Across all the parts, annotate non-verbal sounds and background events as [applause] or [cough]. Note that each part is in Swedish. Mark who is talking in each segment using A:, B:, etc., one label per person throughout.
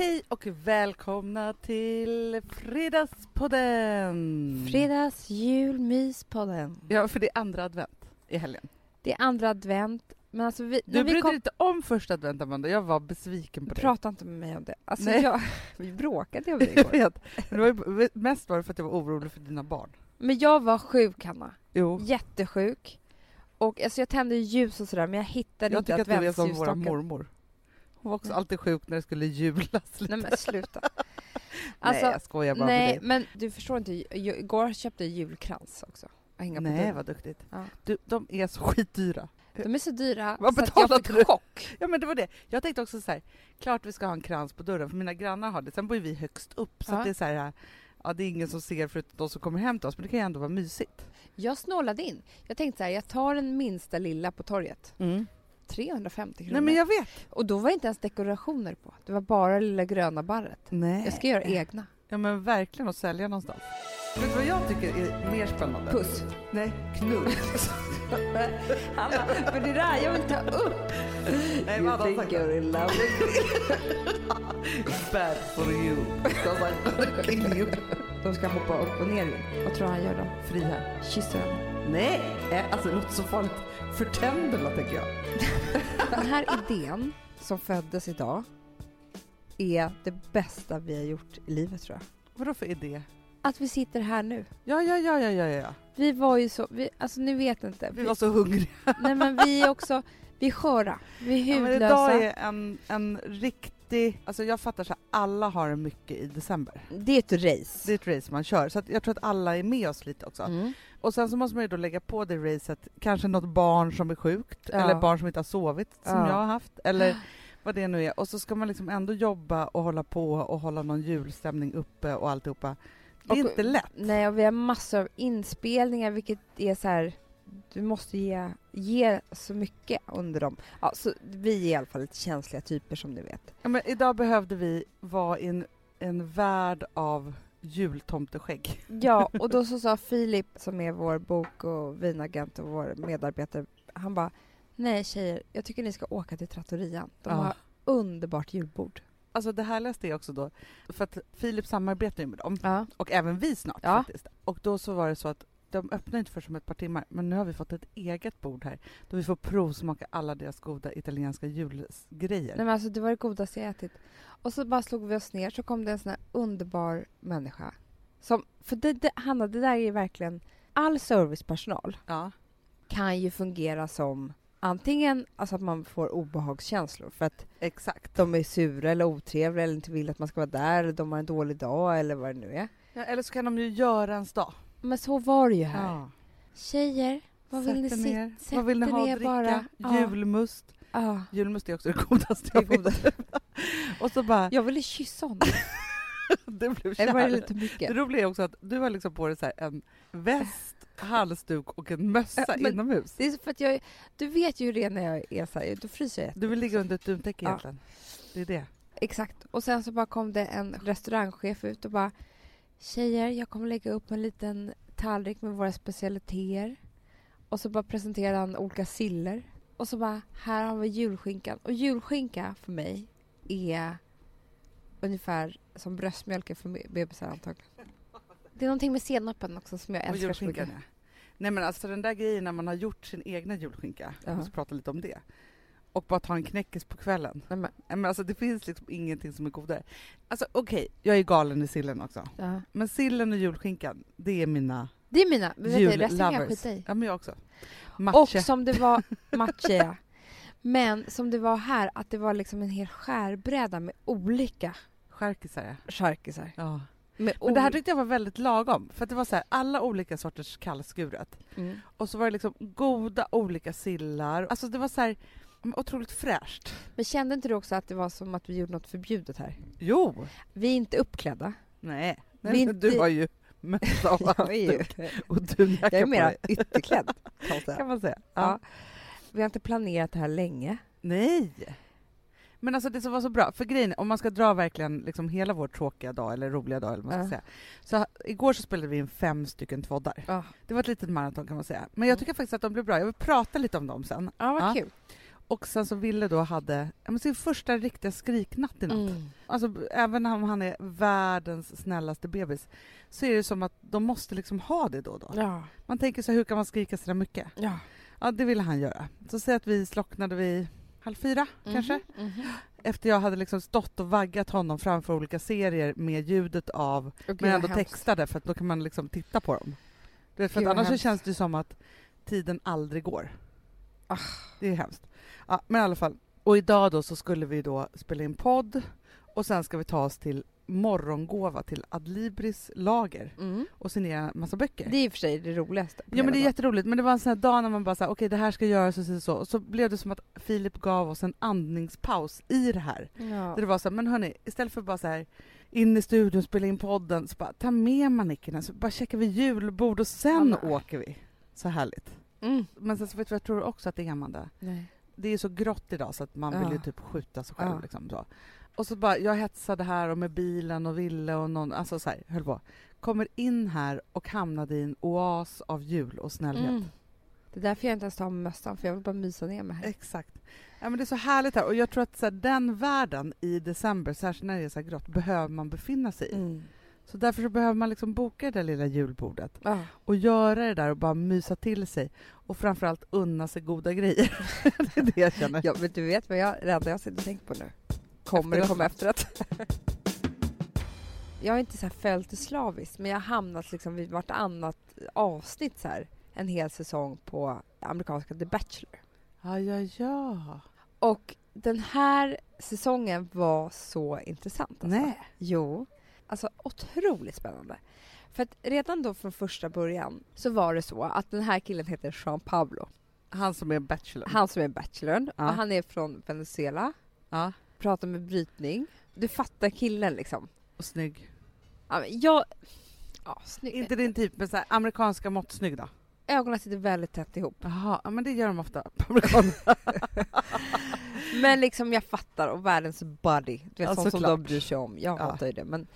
A: Hej och välkomna till Fredagspodden!
B: Fredags julmyspodden.
A: Ja, för det är andra advent i helgen.
B: Det är andra advent. Men alltså vi,
A: Du brydde
B: kom,
A: dig inte om första advent, Amanda. Jag var besviken på dig.
B: prata inte med mig om det. Alltså
A: Nej.
B: jag, vi bråkade om det [laughs]
A: Jag
B: igår.
A: vet. Men det var ju, mest var det för att jag var orolig för dina barn.
B: Men jag var sjuk, Hanna.
A: Jo.
B: Jättesjuk. Och alltså jag tände ljus och sådär, men jag hittade
A: Jag
B: inte
A: tycker att du är som vår
B: adventsljusstaken.
A: mormor. Hon var också alltid sjuk när det skulle julas.
B: Nej men sluta. [laughs]
A: nej, jag skojar bara
B: nej,
A: med dig.
B: men du förstår inte. Jag, igår köpte jag julkrans också. Att hänga på
A: Nej,
B: dörren.
A: vad duktigt.
B: Ja.
A: Du, de är så skitdyra.
B: De är så dyra [laughs]
A: Vad
B: så att jag fick
A: du?
B: chock.
A: Ja men det var det. Jag tänkte också så här, klart vi ska ha en krans på dörren för mina grannar har det. Sen bor vi högst upp så
B: Ja.
A: det är så här, ja det är ingen som ser förutom de som kommer hem till oss men det kan ju ändå vara mysigt.
B: Jag snålade in. Jag tänkte så här, jag tar den minsta lilla på torget. 350 kronor.
A: Nej men jag vet.
B: Och då var det inte ens dekorationer på. Det var bara lilla gröna barret.
A: Nej.
B: Jag ska göra egna.
A: Ja men verkligen att sälja någonstans. Vet du vad jag tycker är mer spännande?
B: Puss.
A: Nej, knull.
B: Hanna, för det där jag vill ta upp.
A: Nej, hade han sagt?
B: you're in love
A: Bad for you. You.
B: De ska hoppa upp och ner. Vad tror du han gör då?
A: Fria.
B: Kysser henne.
A: Nej, eh, alltså det låter så farligt för tänderna tänker jag.
B: Den här idén som föddes idag är det bästa vi har gjort i livet tror jag.
A: Vadå för idé?
B: Att vi sitter här nu.
A: Ja, ja, ja, ja, ja, ja.
B: Vi var ju så, vi, alltså ni vet inte.
A: Vi var så hungriga.
B: nej men vi är också, vi är sköra. Vi är
A: Ja, men
B: hudlösa.
A: idag är en, en riktig... Alltså jag fattar så här, alla har mycket i december.
B: Det är ett race.
A: Det är ett race man kör, så jag tror att alla är med oss lite också.
B: Mm.
A: Och sen så måste man ju då lägga på det racet, kanske något barn som är sjukt,
B: Ja.
A: eller barn som inte har sovit, som
B: Ja.
A: jag har haft, eller [gasps] vad det nu är. Och så ska man liksom ändå jobba och hålla på och hålla någon julstämning uppe och alltihopa. Det är
B: Och-
A: inte lätt.
B: Nej, och vi har massor av inspelningar, vilket är så här... Du måste ge, ge så mycket under dem. Ja, så vi är i alla fall lite känsliga typer som ni vet.
A: Ja, men idag behövde vi vara i en, en värld av jultomteskägg.
B: Ja, [laughs] och då så sa Filip, som är vår bok och vinagent och vår medarbetare, han bara Nej tjejer, jag tycker ni ska åka till Trattorian. De
A: Ja.
B: har underbart julbord.
A: Alltså det härligaste är också då, för att Filip samarbetar ju med dem,
B: Ja.
A: och även vi snart
B: Ja.
A: faktiskt. Och då så var det så att de öppnar inte för som ett par timmar, men nu har vi fått ett eget bord här då vi får provsmaka alla deras goda italienska julgrejer.
B: Nej men alltså det var det godaste jag ätit. Och så bara slog vi oss ner så kom det en sån här underbar människa. Som, för det, det, Hanna, det där är verkligen... All servicepersonal
A: Ja.
B: kan ju fungera som antingen alltså att man får obehagskänslor för att
A: Exakt.
B: de är sura eller otrevliga eller inte vill att man ska vara där eller de har en dålig dag eller vad det nu är.
A: Ja, eller så kan de ju göra ens dag.
B: Men så var det ju här.
A: Ja.
B: Tjejer, vad vill ni
A: er ner.
B: Sätt
A: Vad vill ni ha att dricka?
B: bara.
A: Julmust.
B: Ja.
A: Julmust är också det godaste jag vet. [laughs] Och så bara,
B: Jag ville kyssa honom. [laughs]
A: det blev
B: var det
A: kär.
B: lite mycket?
A: Det roliga är också att du har liksom på dig så en väst, halsduk och en mössa
B: men-
A: inomhus.
B: Det är för att jag, du vet ju hur det är när jag är så här, då fryser jag
A: Du vill ligga under ett duntäcke
B: Ja.
A: egentligen. Det är det.
B: Exakt. Och sen så bara kom det en restaurangchef ut och bara Tjejer, jag kommer lägga upp en liten tallrik med våra specialiteter. Och så bara presenterade han olika siller. Och så bara, här har vi julskinkan. Och julskinka för mig är ungefär som bröstmjölk för be- bebisar antagligen. Det är någonting med senapen också som jag älskar så mycket.
A: julskinkan. Nej men alltså den där grejen när man har gjort sin egna julskinka,
B: Ja.
A: jag måste prata lite om det. Och bara ta en knäckis på kvällen.
B: Nej, men,
A: men alltså det finns liksom ingenting som är godare. Alltså okej, jag är galen i sillen också.
B: ja.
A: Men sillen och julskinkan, det är mina
B: Det är mina. Men vet du, resten kan jag
A: jullovers.
B: skita i.
A: Ja men jag också.
B: Och
A: Matcha.
B: som det var, [laughs] matcha ja. Men som det var här, att det var liksom en hel skärbräda med olika
A: Charkisar ja.
B: charkisar.
A: ja.
B: Med
A: Men det här tyckte jag var väldigt lagom. För det var så här, alla olika sorters kallskuret.
B: mm.
A: Och så var det liksom goda olika sillar. Alltså det var så här otroligt fräscht.
B: Men kände inte du också att det var som att vi gjorde något förbjudet här?
A: Jo!
B: Vi är inte uppklädda.
A: Nej,
B: Vi
A: Nej
B: inte- [laughs]
A: du har ju mössa och halsduk och dunjacka
B: jag är
A: dig. [laughs]
B: ytterklädd, kan man säga.
A: Kan man säga. Ja.
B: Ja. Vi har inte planerat det här länge.
A: Nej! Men alltså det som var så bra, för grejen om man ska dra verkligen liksom hela vår tråkiga dag, eller roliga dag eller vad man ska
B: Ja.
A: säga. Så igår så spelade vi in fem stycken tvoddar.
B: Ja,
A: Det var ett litet maraton kan man säga. Men jag
B: Mm.
A: tycker faktiskt att de blev bra. Jag vill prata lite om dem sen.
B: ja vad
A: Ja.
B: kul.
A: Och sen så Ville då hade ja, sin första riktiga skriknatt i natt.
B: Mm.
A: Alltså, även om han är världens snällaste bebis så är det som att de måste liksom ha det då och då.
B: Ja.
A: Man tänker så här, hur kan man skrika så där mycket?
B: ja.
A: Ja, det ville han göra. Så säg att vi slocknade vid halv fyra, kanske.
B: Mhm.
A: Efter jag hade liksom stått och vaggat honom framför olika serier med ljudet av,
B: gud,
A: men ändå textade för att då kan man liksom titta på dem. Du vet, för annars så känns det som att tiden aldrig går.
B: Ah.
A: Det är hemskt. Ja, men i alla fall. Och idag då så skulle vi då spela in podd och sen ska vi ta oss till morgongåva till Adlibris lager
B: Mm.
A: och signera massa böcker.
B: Det är i och för sig det roligaste.
A: Ja men det är jätteroligt, men det var en sån här dag när man bara sa okej det här ska göras och så, och så och så blev det som att Filip gav oss en andningspaus i det här.
B: Ja.
A: Det var så här, men hörni, istället för bara så här in i studion, spela in podden, så bara ta med manickerna, så bara checkar vi julbord och sen
B: Ja,
A: åker vi. Så härligt.
B: Mm.
A: Men sen så vet du jag tror också att det är Amanda?
B: Nej.
A: Det är så grått idag så att man
B: Ja.
A: vill ju typ skjuta sig själv.
B: Ja.
A: Liksom, så. Och så bara, jag hetsade här och med bilen och ville och någon, alltså så här, höll på. Kommer in här och hamnade i en oas av jul och snällhet.
B: Mm. Det är därför jag inte ens tar med mössan, för jag vill bara mysa ner mig här.
A: Exakt. Ja, men det är så härligt här och jag tror att så här, den världen i december, särskilt när det är så här grått, behöver man befinna sig i.
B: Mm.
A: Så därför så behöver man liksom boka det där lilla julbordet
B: Ja.
A: och göra det där och bara mysa till sig och framförallt unna sig goda grejer. [laughs] det är det jag känner.
B: ja, men du vet vad jag, det enda jag sitter och tänker på nu? Kommer det
A: Efterrätt.
B: komma efterrätt? [laughs] jag har inte så här följt det slaviskt, men jag har hamnat liksom vid vartannat avsnitt så här, en hel säsong på amerikanska The Bachelor.
A: Ja, ja, ja.
B: Och den här säsongen var så intressant. Alltså.
A: Nej.
B: Jo. Alltså otroligt spännande. För att redan då från första början så var det så att den här killen heter Jean Pablo.
A: Han som är bachelor.
B: Han som är bachelorn.
A: Ja.
B: Och han är från Venezuela.
A: Ja,
B: Pratar med brytning. Du fattar killen liksom.
A: och snygg.
B: Ja, men jag... Ja, snygg.
A: Inte din typ, men så här, amerikanska mått snygg då?
B: Ögonen sitter väldigt tätt ihop.
A: Jaha, ja, men det gör de ofta på amerikaner. [laughs]
B: Men liksom jag fattar, och världens buddy. Du vet,
A: Ja,
B: sånt som de bryr sig om. Jag
A: Ja.
B: hatar ju det, men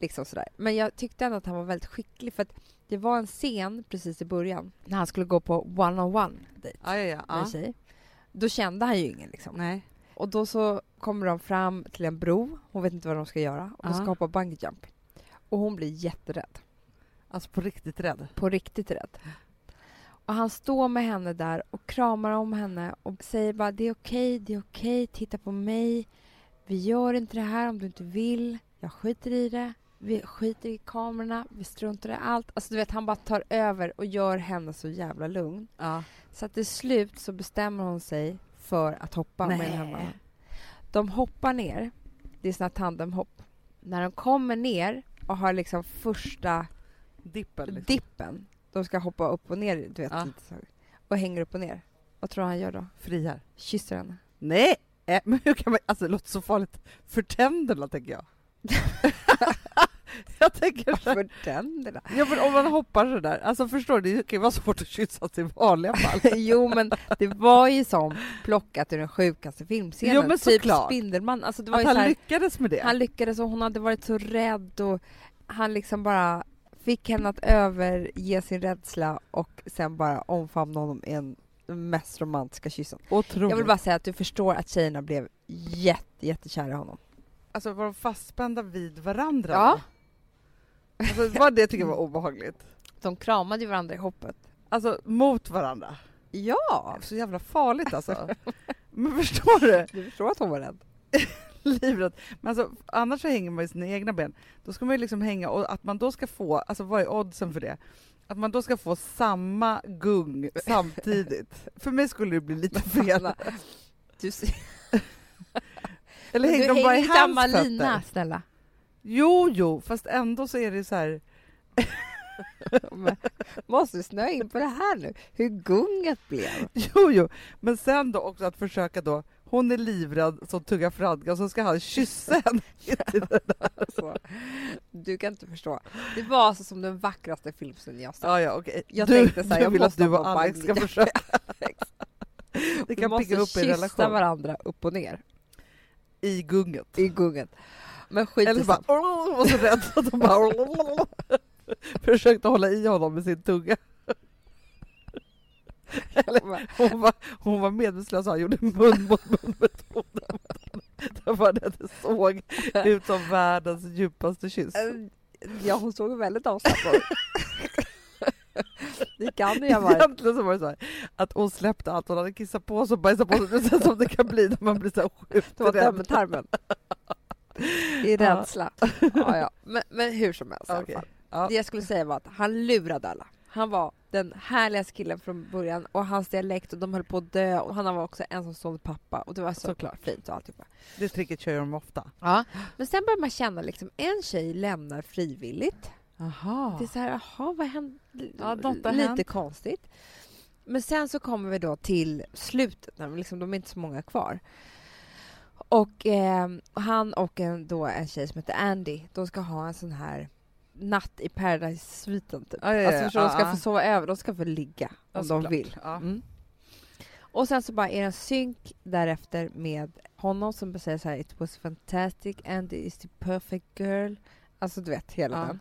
B: liksom sådär. Men jag tyckte ändå att han var väldigt skicklig, för att det var en scen precis i början när han skulle gå på one-on-one dejt
A: ja, ja, ja.
B: med en tjej. Då kände han ju ingen liksom.
A: Nej.
B: Och då så kommer de fram till en bro, hon vet inte vad de ska göra, och de ska hoppa bungee jump. Och hon blir jätterädd,
A: Alltså på riktigt rädd.
B: på riktigt rädd. Och han står med henne där och kramar om henne och säger bara det är okej, det är okej, titta på mig. Vi gör inte det här om du inte vill. Jag skiter i det. Vi skiter i kamerorna, vi struntar i allt. Alltså du vet, han bara tar över och gör henne så jävla lugn.
A: Ja.
B: Så att till slut så bestämmer hon sig för att hoppa med den här mannen. De hoppar ner. Det är såna tandemhopp. När de kommer ner och har liksom första
A: Dippen liksom.
B: dippen, de ska hoppa upp och ner, du vet,
A: Ja.
B: Och hänger upp och ner. Vad tror du han gör då?
A: Friar.
B: Kysser henne.
A: Nej! Eh, men hur kan man... Alltså det låter så farligt för tänderna tänker jag. [laughs] [laughs] jag tänker så här,
B: tänderna.
A: ja, men om man hoppar så där, alltså förstår du, det kan ju vara svårt att kyssas i vanliga fall. [laughs]
B: jo, men det var ju som plockat ur den sjukaste filmscenen.
A: Jo, men
B: typ
A: såklart.
B: Spindelman. Alltså, det var
A: Att
B: ju
A: han
B: så här,
A: lyckades med det.
B: han lyckades och hon hade varit så rädd och han liksom bara fick henne att överge sin rädsla och sen bara omfamna honom i en den mest romantiska kyssen.
A: Otroligt.
B: Jag vill bara säga att du förstår att tjejerna blev jätte, jättekära i honom.
A: Alltså var de fastspända vid varandra?
B: Ja.
A: då? Alltså, det var det jag tycker var obehagligt.
B: De kramade ju varandra i hoppet.
A: Alltså mot varandra.
B: Ja!
A: Så jävla farligt alltså. [laughs] Men förstår du?
B: Du förstår att hon var rädd. [laughs]
A: Livrädd. Men alltså, annars så hänger man ju sina egna ben. Då ska man ju liksom hänga och att man då ska få, alltså vad är oddsen för det? Att man då ska få samma gung samtidigt. [laughs] för mig skulle det bli lite fel.
B: Du, ser-
A: Eller
B: du
A: hänger de bara i hans
B: samma
A: fötter?
B: lina, snälla.
A: Jo, jo, fast ändå så är det så här. [laughs]
B: Måste snöa in på det här nu? Hur gunget blev? [laughs]
A: Jo, jo, men sen då också att försöka då. Hon är livrädd som tuggar fradga och så ska han kyssa [laughs] henne.
B: Så. Du kan inte förstå. Det var alltså som den vackraste filmscenen jag sett.
A: Ja, ja, okej.
B: Jag
A: du,
B: tänkte så här, jag
A: vill att
B: måste
A: du och Alex ska försöka. Det
B: Vi
A: kan
B: måste
A: pigga upp
B: kyssa
A: relation
B: varandra upp och ner
A: i gunget.
B: i gunget. Men skit
A: Eller så bara, [laughs] och så rädd att de bara [laughs] försökte hålla i honom med sin tunga. Hon var, hon var medvetslös och han gjorde mun mot mun-metoden. Det var det det såg ut som världens djupaste kyss.
B: Ja, hon såg väldigt avslappnad ut. Det kan ju ha varit.
A: Egentligen så var det så här, att hon släppte allt hon hade kissat på sig och bajsat på sig, precis som det kan bli när man blir så sjukt
B: Det var
A: rädd.
B: I rädsla. Ja, ja. Men, men hur som helst i alla fall.
A: Ja.
B: Det jag skulle säga var att han lurade alla. Han var den härligaste killen från början och hans dialekt och de höll på att dö och han var också ensamstående pappa och det var så
A: Såklart.
B: fint och alltihopa.
A: Det tricket kör de ofta.
B: Ja. Men sen börjar man känna liksom en tjej lämnar frivilligt.
A: Jaha.
B: Det är så här, jaha, vad hände?
A: Ja,
B: Lite
A: hänt.
B: konstigt. Men sen så kommer vi då till slutet, när liksom, de är inte så många kvar. Och eh, han och en, då en tjej som heter Andy, de ska ha en sån här natt i Paradise-sviten typ.
A: Ja, ja.
B: Alltså förstår, de ska
A: Ja,
B: få sova över, de ska få ligga om
A: Ja,
B: de
A: såklart.
B: vill. Mm. Och sen så bara är det en synk därefter med honom som säger så här It was fantastic, Andy is the perfect girl. Alltså du vet, hela den.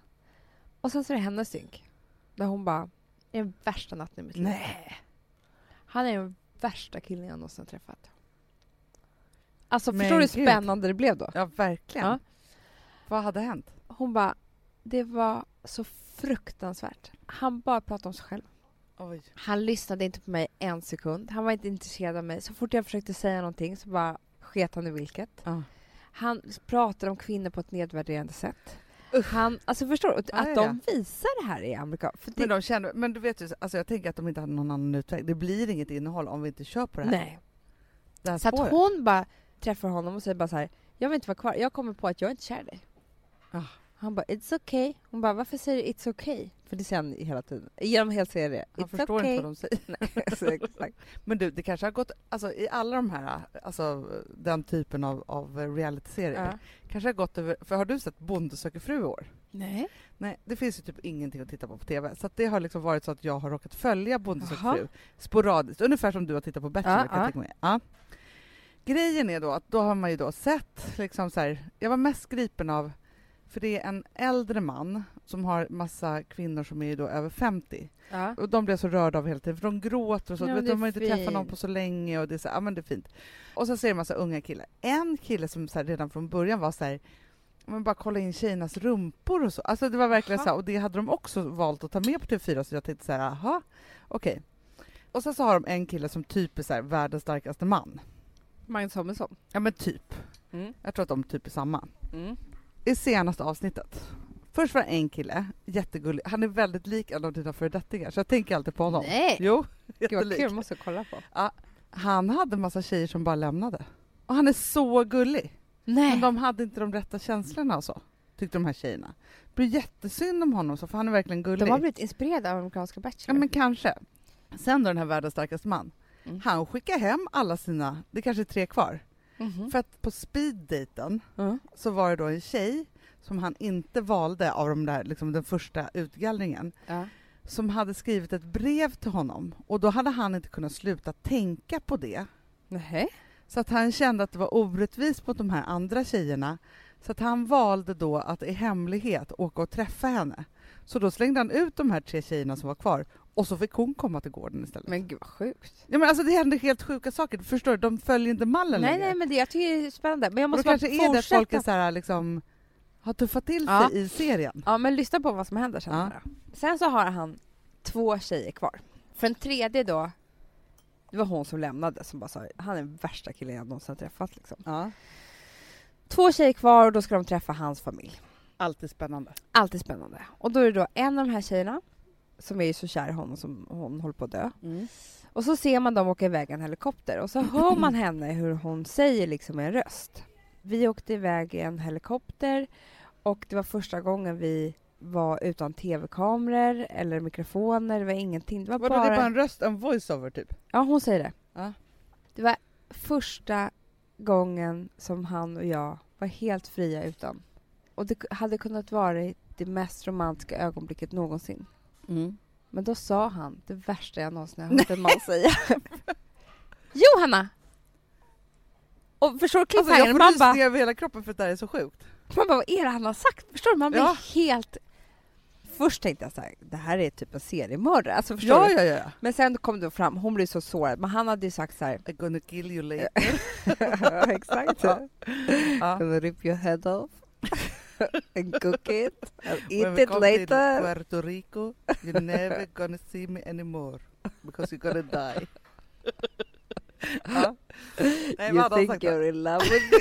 B: Och sen så är det hennes synk. Där hon bara, det är den värsta natten i mitt liv.
A: Nej.
B: Han är den värsta killen jag någonsin träffat. Alltså
A: Men
B: förstår du hur
A: gud.
B: spännande det blev då?
A: Ja, verkligen.
B: Ja.
A: Vad hade hänt?
B: Hon bara, det var så fruktansvärt. Han bara pratade om sig själv.
A: Oj.
B: Han lyssnade inte på mig en sekund. Han var inte intresserad av mig. Så fort jag försökte säga någonting så bara sket han i vilket.
A: Ja.
B: Han pratade om kvinnor på ett nedvärderande sätt. Han, alltså förstår du? Att
A: Ja, ja,
B: de visar det här i Amerika. Det,
A: Men de kände, men du vet ju, alltså jag tänker att de inte hade någon annan utväg. Det blir inget innehåll om vi inte kör på det här.
B: nej.
A: Det här
B: Så att
A: spåret.
B: hon bara träffar honom och säger bara så här, jag vill inte vara kvar. Jag kommer på att jag är inte kär i dig.
A: Ah.
B: Han bara, it's okay. Hon bara, varför säger du it's okay? För det säger han hela tiden. Genom hela serien.
A: Han
B: It's
A: förstår
B: okay.
A: inte vad de säger. [laughs]
B: Nej, så exakt.
A: Men du, det kanske har gått, alltså i alla de här, alltså den typen av, av realityserier,
B: Ja.
A: kanske har gått över, för har du sett Bonde söker fru i år?
B: Nej.
A: Nej, det finns ju typ ingenting att titta på på TV, så det har liksom varit så att jag har råkat följa Bonde söker fru sporadiskt, ungefär som du har tittat på Bachelor
B: Ja,
A: kan jag
B: ja.
A: tänka mig. Ja. Grejen är då att då har man ju då sett, liksom så här, jag var mest gripen av, för det är en äldre man som har massa kvinnor som är ju då över 50
B: Ja.
A: och de blir så rörda av hela tiden, för de gråter och så.
B: Ja,
A: de har inte träffat någon på så länge och det är så, ja men det är fint. Och så ser man här unga killar. En kille som så här, redan från början var så här, men bara kolla in tjejernas rumpor och så. Alltså det var verkligen
B: Aha.
A: så här, och det hade de också valt att ta med på TV4 så jag tänkte så här, aha, okej. Och sen så har de en kille som typ är så här, världens starkaste man.
B: Magnus Samuelsson.
A: Ja men typ.
B: Mm.
A: Jag tror att de typ är samma.
B: Mm.
A: I senaste avsnittet. Först var det en kille, jättegullig. Han är väldigt lik en av dina föredettingar så jag tänker alltid på honom.
B: Nej!
A: Jo,
B: Gud vad kul, måste jag kolla på.
A: Han hade massa tjejer som bara lämnade. Och han är så gullig.
B: Nej!
A: Men de hade inte de rätta känslorna och så, tyckte de här tjejerna. Det blir jättesynd om honom så, för han är verkligen gullig.
B: de har blivit inspirerade av amerikanska Bachelor.
A: Ja men kanske. Sen då den här världens starkaste man.
B: Mm.
A: Han skickar hem alla sina, det kanske är tre kvar.
B: Mhm.
A: För att på speeddaten
B: Ja.
A: så var det då en tjej som han inte valde av de där, liksom den första utgallringen
B: Ja.
A: som hade skrivit ett brev till honom och då hade han inte kunnat sluta tänka på det.
B: Nej.
A: Så att han kände att det var orättvist mot de här andra tjejerna. Så att han valde då att i hemlighet åka och träffa henne. Så då slängde han ut de här tre tjejerna som var kvar och så fick hon komma till gården istället.
B: Men gud vad sjukt.
A: ja, men alltså det hände helt sjuka saker, förstår du? De följer inte mallen
B: Nej,
A: längre.
B: nej, men det jag tycker det är spännande. Men jag
A: och då
B: måste bara
A: kanske är det att folk är så här, liksom, har tuffat till sig
B: Ja.
A: i serien.
B: Ja, men lyssna på vad som händer sen.
A: Ja.
B: då. Sen så har han två tjejer kvar. För en tredje då, det var hon som lämnade som bara sa han är den värsta killen jag någonsin träffat. Liksom.
A: Ja.
B: Två tjejer kvar och då ska de träffa hans familj.
A: Alltid spännande.
B: Alltid spännande. Och då är det då en av de här tjejerna som är ju så kär i honom som hon håller på att dö. Och så ser man dem åka iväg i en helikopter och så [clears throat] hör man henne hur hon säger liksom med en röst. Vi åkte iväg i en helikopter och det var första gången vi var utan tv-kameror eller mikrofoner, det var ingenting. Det var
A: Vadå,
B: bara...
A: det bara en röst, en voiceover typ?
B: Ja, hon säger det.
A: Ja.
B: Det var första gången som han och jag var helt fria utan. Och det hade kunnat vara det mest romantiska ögonblicket någonsin. Men då sa han det värsta jag någonsin har [laughs] hört en man säga. [laughs] jo, Hanna! Och förstår du
A: Alltså, jag
B: cliffhangern?
A: får
B: man, bara,
A: rysningar över hela kroppen för att det här är så sjukt.
B: man bara, vad är det han har sagt? Förstår du? Man blir
A: Ja.
B: helt först tänkte jag så här, det här är typ en seriemördare. Alltså, förstår
A: Ja,
B: du?
A: ja, ja.
B: Men sen kom det fram, hon blev så sårad, men han hade ju sagt så här,
A: I'm gonna kill you later. [laughs]
B: exakt.
A: Ja.
B: Gonna rip your head off and cook it
A: When
B: eat
A: we
B: it later.
A: Puerto Rico, you're [laughs] never gonna see me anymore because you're gonna die. [laughs] Nej, [laughs]
B: You
A: vad hade han
B: think
A: då?
B: you're in love with me?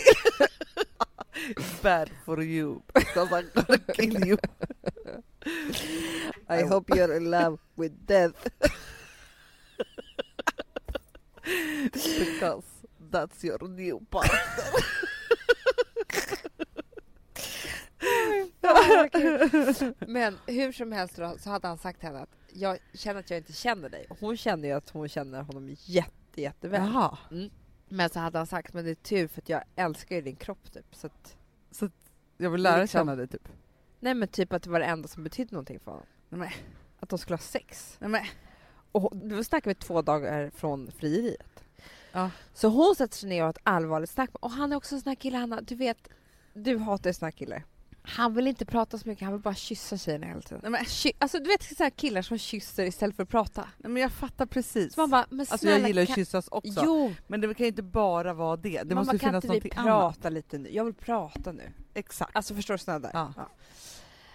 A: Bad for you because I'm gonna kill you.
B: I hope you're in love with death.
A: because that's your new partner.
B: Men hur som helst då, så hade han sagt till henne att jag känner att jag inte känner dig. Och hon kände ju att hon känner honom jätte, jätteväl.
A: Jaha,
B: Men så hade han sagt, men det är tur för att jag älskar ju din kropp typ. Så att,
A: jag vill lära
B: Liksom.
A: känna dig typ.
B: nej men typ att det var det enda som betydde någonting för honom.
A: Nej,
B: Att de skulle ha sex.
A: nej.
B: Och då snackar vi två dagar från frieriet.
A: Ja.
B: Så hon sätter sig ner och har ett allvarligt snack. Och han är också en sån här kille, Hanna, du vet, du hatar ju såna här killar. Han vill inte prata så mycket, han vill bara kyssa tjejerna hela tiden.
A: Nej, men,
B: Ky- alltså du vet så här killar som kysser istället för att prata.
A: nej, men jag fattar precis.
B: Så man bara, men
A: Alltså
B: snälla,
A: jag gillar att
B: kan-
A: kyssas också.
B: Jo,
A: Men det kan ju inte bara vara det. Det
B: mamma,
A: måste ju
B: kan
A: finnas
B: inte vi
A: någonting annat.
B: prata lite nu? Jag vill prata nu.
A: Exakt.
B: Alltså förstår du sådana där?
A: Ja.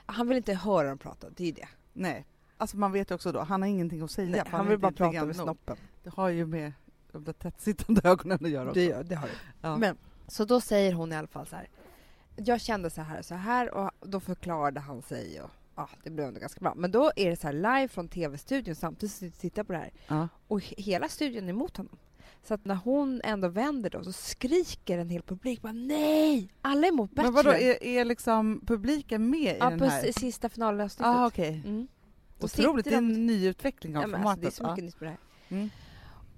B: Han vill inte höra dem prata, det är ju det.
A: Nej. Alltså man vet ju också då, han har ingenting att säga.
B: Nej, han
A: är
B: vill bara prata med snoppen.
A: Det har ju med de där tättsittande [laughs] ögonen att göra också.
B: Det, gör- det har du.
A: Ja.
B: Men, så då säger hon i alla fall så här. Jag kände så här så här och då förklarade han sig och ja, det blev ändå ganska bra. Men då är det så live från tv-studion samtidigt som vi tittar på det här
A: Ja.
B: och he- hela studion är emot honom. Så att när hon ändå vänder då så skriker en hel publik bara nej! Alla är emot Bachelor.
A: Men vadå, är, är liksom publiken med i
B: ja,
A: den
B: på
A: här?
B: s- sista finalavsnittet.
A: ah, okej.
B: Mm.
A: Otroligt, det är en ny utveckling av
B: Ja, alltså,
A: formatet.
B: det är så
A: ja.
B: mycket nytt med det här.
A: Mm.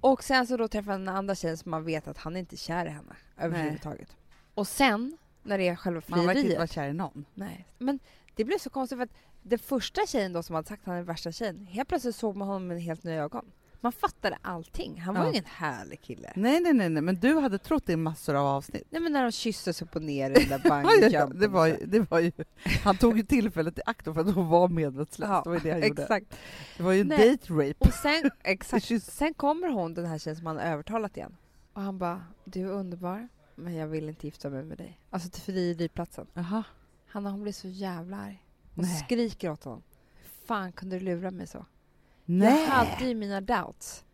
B: Och sen så då träffar han den andra tjejen som man vet att han inte är kär i henne överhuvudtaget. Och sen när det är själva
A: Man verkar inte vara
B: frieriet.
A: kär i någon.
B: Nej. Men det blev så konstigt för att den första tjejen då som hade sagt att han är värsta tjejen, helt plötsligt såg man honom med helt nya ögon. Man fattade allting. Han var
A: Ja.
B: ingen härlig kille.
A: Nej, nej, nej, nej, men du hade trott det i massor av avsnitt.
B: Nej men när de kysstes upp och ner i den där [laughs] bungyjumpen.
A: det, var ju, det var ju, han tog ju tillfället i akt för att hon var medvetslös.
B: Ja,
A: det var ju det han gjorde.
B: Exakt.
A: Det var ju
B: Nej.
A: date rape.
B: Och sen, [laughs] exakt. Sen kommer hon, den här tjejen som han har övertalat igen. Och han bara, du är underbar, men jag vill inte gifta mig med dig. Alltså till frieriplatsen.
A: Jaha.
B: Hanna hon blir så jävla arg. Hon
A: Nej.
B: skriker åt honom. Fan kunde du lura mig så?
A: Nej.
B: Jag hade ju mina doubts.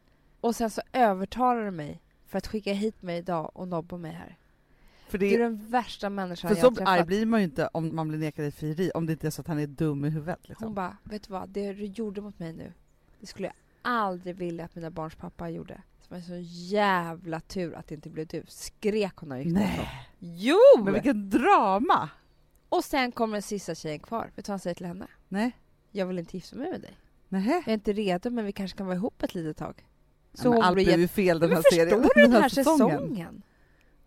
B: Och sen så övertalar du mig för att skicka hit mig idag och nobba mig här.
A: För,
B: Du är
A: det,
B: den värsta människan
A: för
B: jag har
A: så arg
B: träffat.
A: blir man ju inte om man blir nekad ett frieri, om det inte är så att han är dum i huvudet.
B: Hon
A: Liksom.
B: bara, vet du vad? Det du gjorde mot mig nu, det skulle jag aldrig vilja att mina barns pappa gjorde. Det var så jävla tur att det inte blev du. Skrek hon när hon gick.
A: Nej,
B: Jo!
A: men vilken drama!
B: Och sen kommer den sista tjejen kvar. Vet du vad han säger till henne?
A: Nej.
B: Jag vill inte gifta mig med dig.
A: Nähä.
B: Jag är inte redo men vi kanske kan vara ihop ett litet tag.
A: Så ja, men allt blev ju fel den
B: Men
A: här
B: förstår
A: serien.
B: du den här säsongen?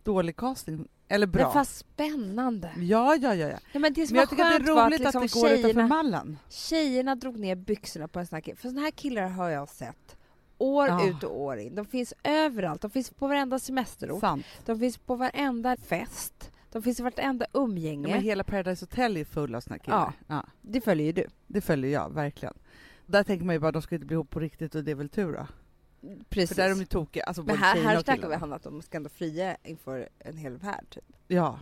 A: Dålig casting. Eller bra.
B: Men fast spännande.
A: Ja, ja, ja. ja.
B: Ja, men det som
A: Men jag tycker att det är
B: att,
A: roligt att,
B: liksom
A: det går utanför
B: tjejerna,
A: mallen.
B: tjejerna drog ner byxorna på en sån här kille. För såna här killar har jag sett år
A: Ja.
B: ut och år in. De finns överallt. De finns på varenda semesterort.
A: Sant.
B: De finns på varenda fest. De finns i vartenda
A: Ja,
B: umgänge.
A: men hela Paradise Hotel är full av såna killar. Ja.
B: Det följer ju du.
A: det följer jag, verkligen. Där tänker man ju bara de ska inte bli ihop på riktigt och det är väl tur då.
B: Precis.
A: För där är de ju tokiga, alltså
B: men här, här snackar vi om att de ska ändå fria inför en hel värld. Typ.
A: Ja.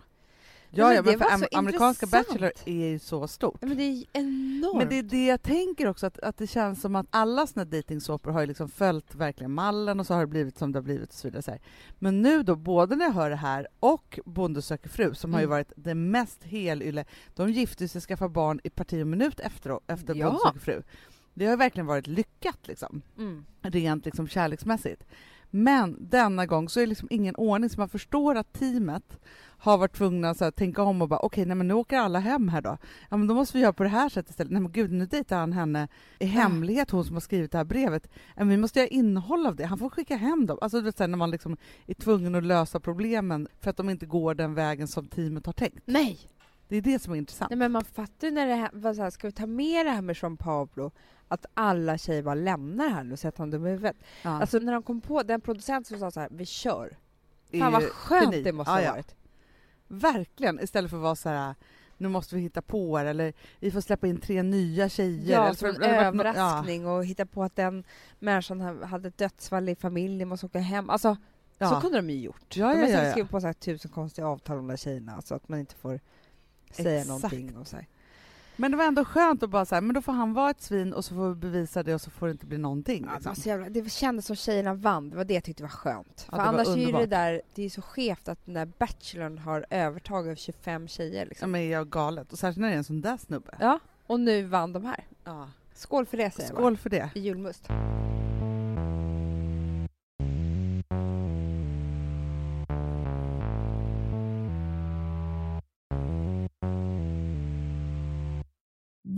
B: Ja,
A: Ja,
B: men
A: för am- amerikanska
B: intressant.
A: Bachelor är ju så stort.
B: Ja, men det är enormt.
A: Men det är det jag tänker också, att, att det känns som att alla såna dejtingsåpor har ju liksom följt verkligen mallen och så har det blivit som det har blivit och så vidare. Så. Men nu då, både när jag hör det här och Bonde söker fru, som har ju
B: Mm.
A: varit det mest helylle, de gifte sig och skaffade barn i parti och minut efter, efter
B: Ja.
A: Bonde söker fru. Det har verkligen varit lyckat liksom,
B: Mm.
A: rent liksom kärleksmässigt. Men denna gång så är det liksom ingen ordning, så man förstår att teamet har varit tvungna att tänka om och bara okej, nej men nu åker alla hem här då. Ja men då måste vi göra på det här sättet istället. Nej men gud, nu dejtar han henne i hemlighet, hon som har skrivit det här brevet. Men vi måste göra innehåll av det, han får skicka hem dem. Alltså du vet, så här, när man liksom är tvungen att lösa problemen för att de inte går den vägen som teamet har tänkt.
B: Nej.
A: Det är det som är intressant.
B: Nej, men man fattar ju när det här, så här, ska vi ta med det här med Jean Pablo, att alla tjejer bara lämnar här nu och sätter honom dum i huvudet.
A: Ja.
B: Alltså när de kom på, den producent som sa så här, vi kör. Fan vad skönt
A: geni.
B: det måste ha varit.
A: Verkligen, istället för att vara så här nu måste vi hitta på er, eller vi får släppa in tre nya tjejer.
B: Ja,
A: eller
B: som en överraskning och hitta på att den människan ha- hade ett dödsfall i familjen, måste åka hem. Alltså,
A: Ja.
B: så kunde de ju gjort.
A: Ja,
B: de
A: ja,
B: har
A: ja, ja.
B: skrivit på så här tusen konstiga avtal om de där tjejerna, så att man inte får säga
A: Exakt.
B: någonting. Och så här.
A: Men det var ändå skönt att bara säga, men då får han vara ett svin och så får vi bevisa det och så får det inte bli någonting.
B: Ja, det,
A: Liksom.
B: jävla, det kändes som tjejerna vann, det var det jag tyckte var skönt.
A: Ja,
B: För annars är ju det där, det är så skevt att den där Bachelorn har övertag över 25 tjejer.
A: Ja,
B: Liksom.
A: men jag galet. Och särskilt när det är en sån där snubbe.
B: Ja, och nu vann de här.
A: Ja.
B: Skål för det säger jag
A: Skål för det.
B: bara. I julmust.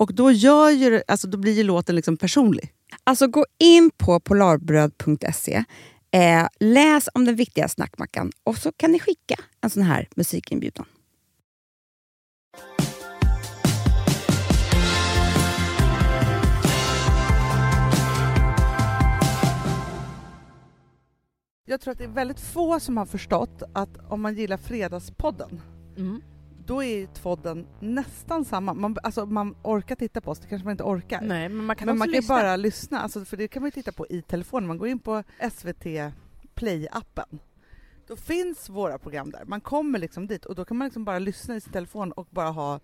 A: Och då, gör ju, alltså, då blir ju låten liksom personlig.
C: Alltså gå in på polarbröd.se, eh, läs om den viktiga snackmackan och så kan ni skicka en sån här musikinbjudan.
A: Jag tror att det är väldigt få som har förstått att om man gillar Fredagspodden,
B: Mm.
A: Då är ju podden nästan samma. Man, alltså, man orkar titta på oss, det kanske man inte orkar.
B: Nej, men man kan
A: Men man kan
B: lyssna.
A: bara lyssna, alltså, för det kan man ju titta på i telefonen. Man går in på SVT Play-appen. Då finns våra program där. Man kommer liksom dit och då kan man liksom bara lyssna i sin telefon och bara ha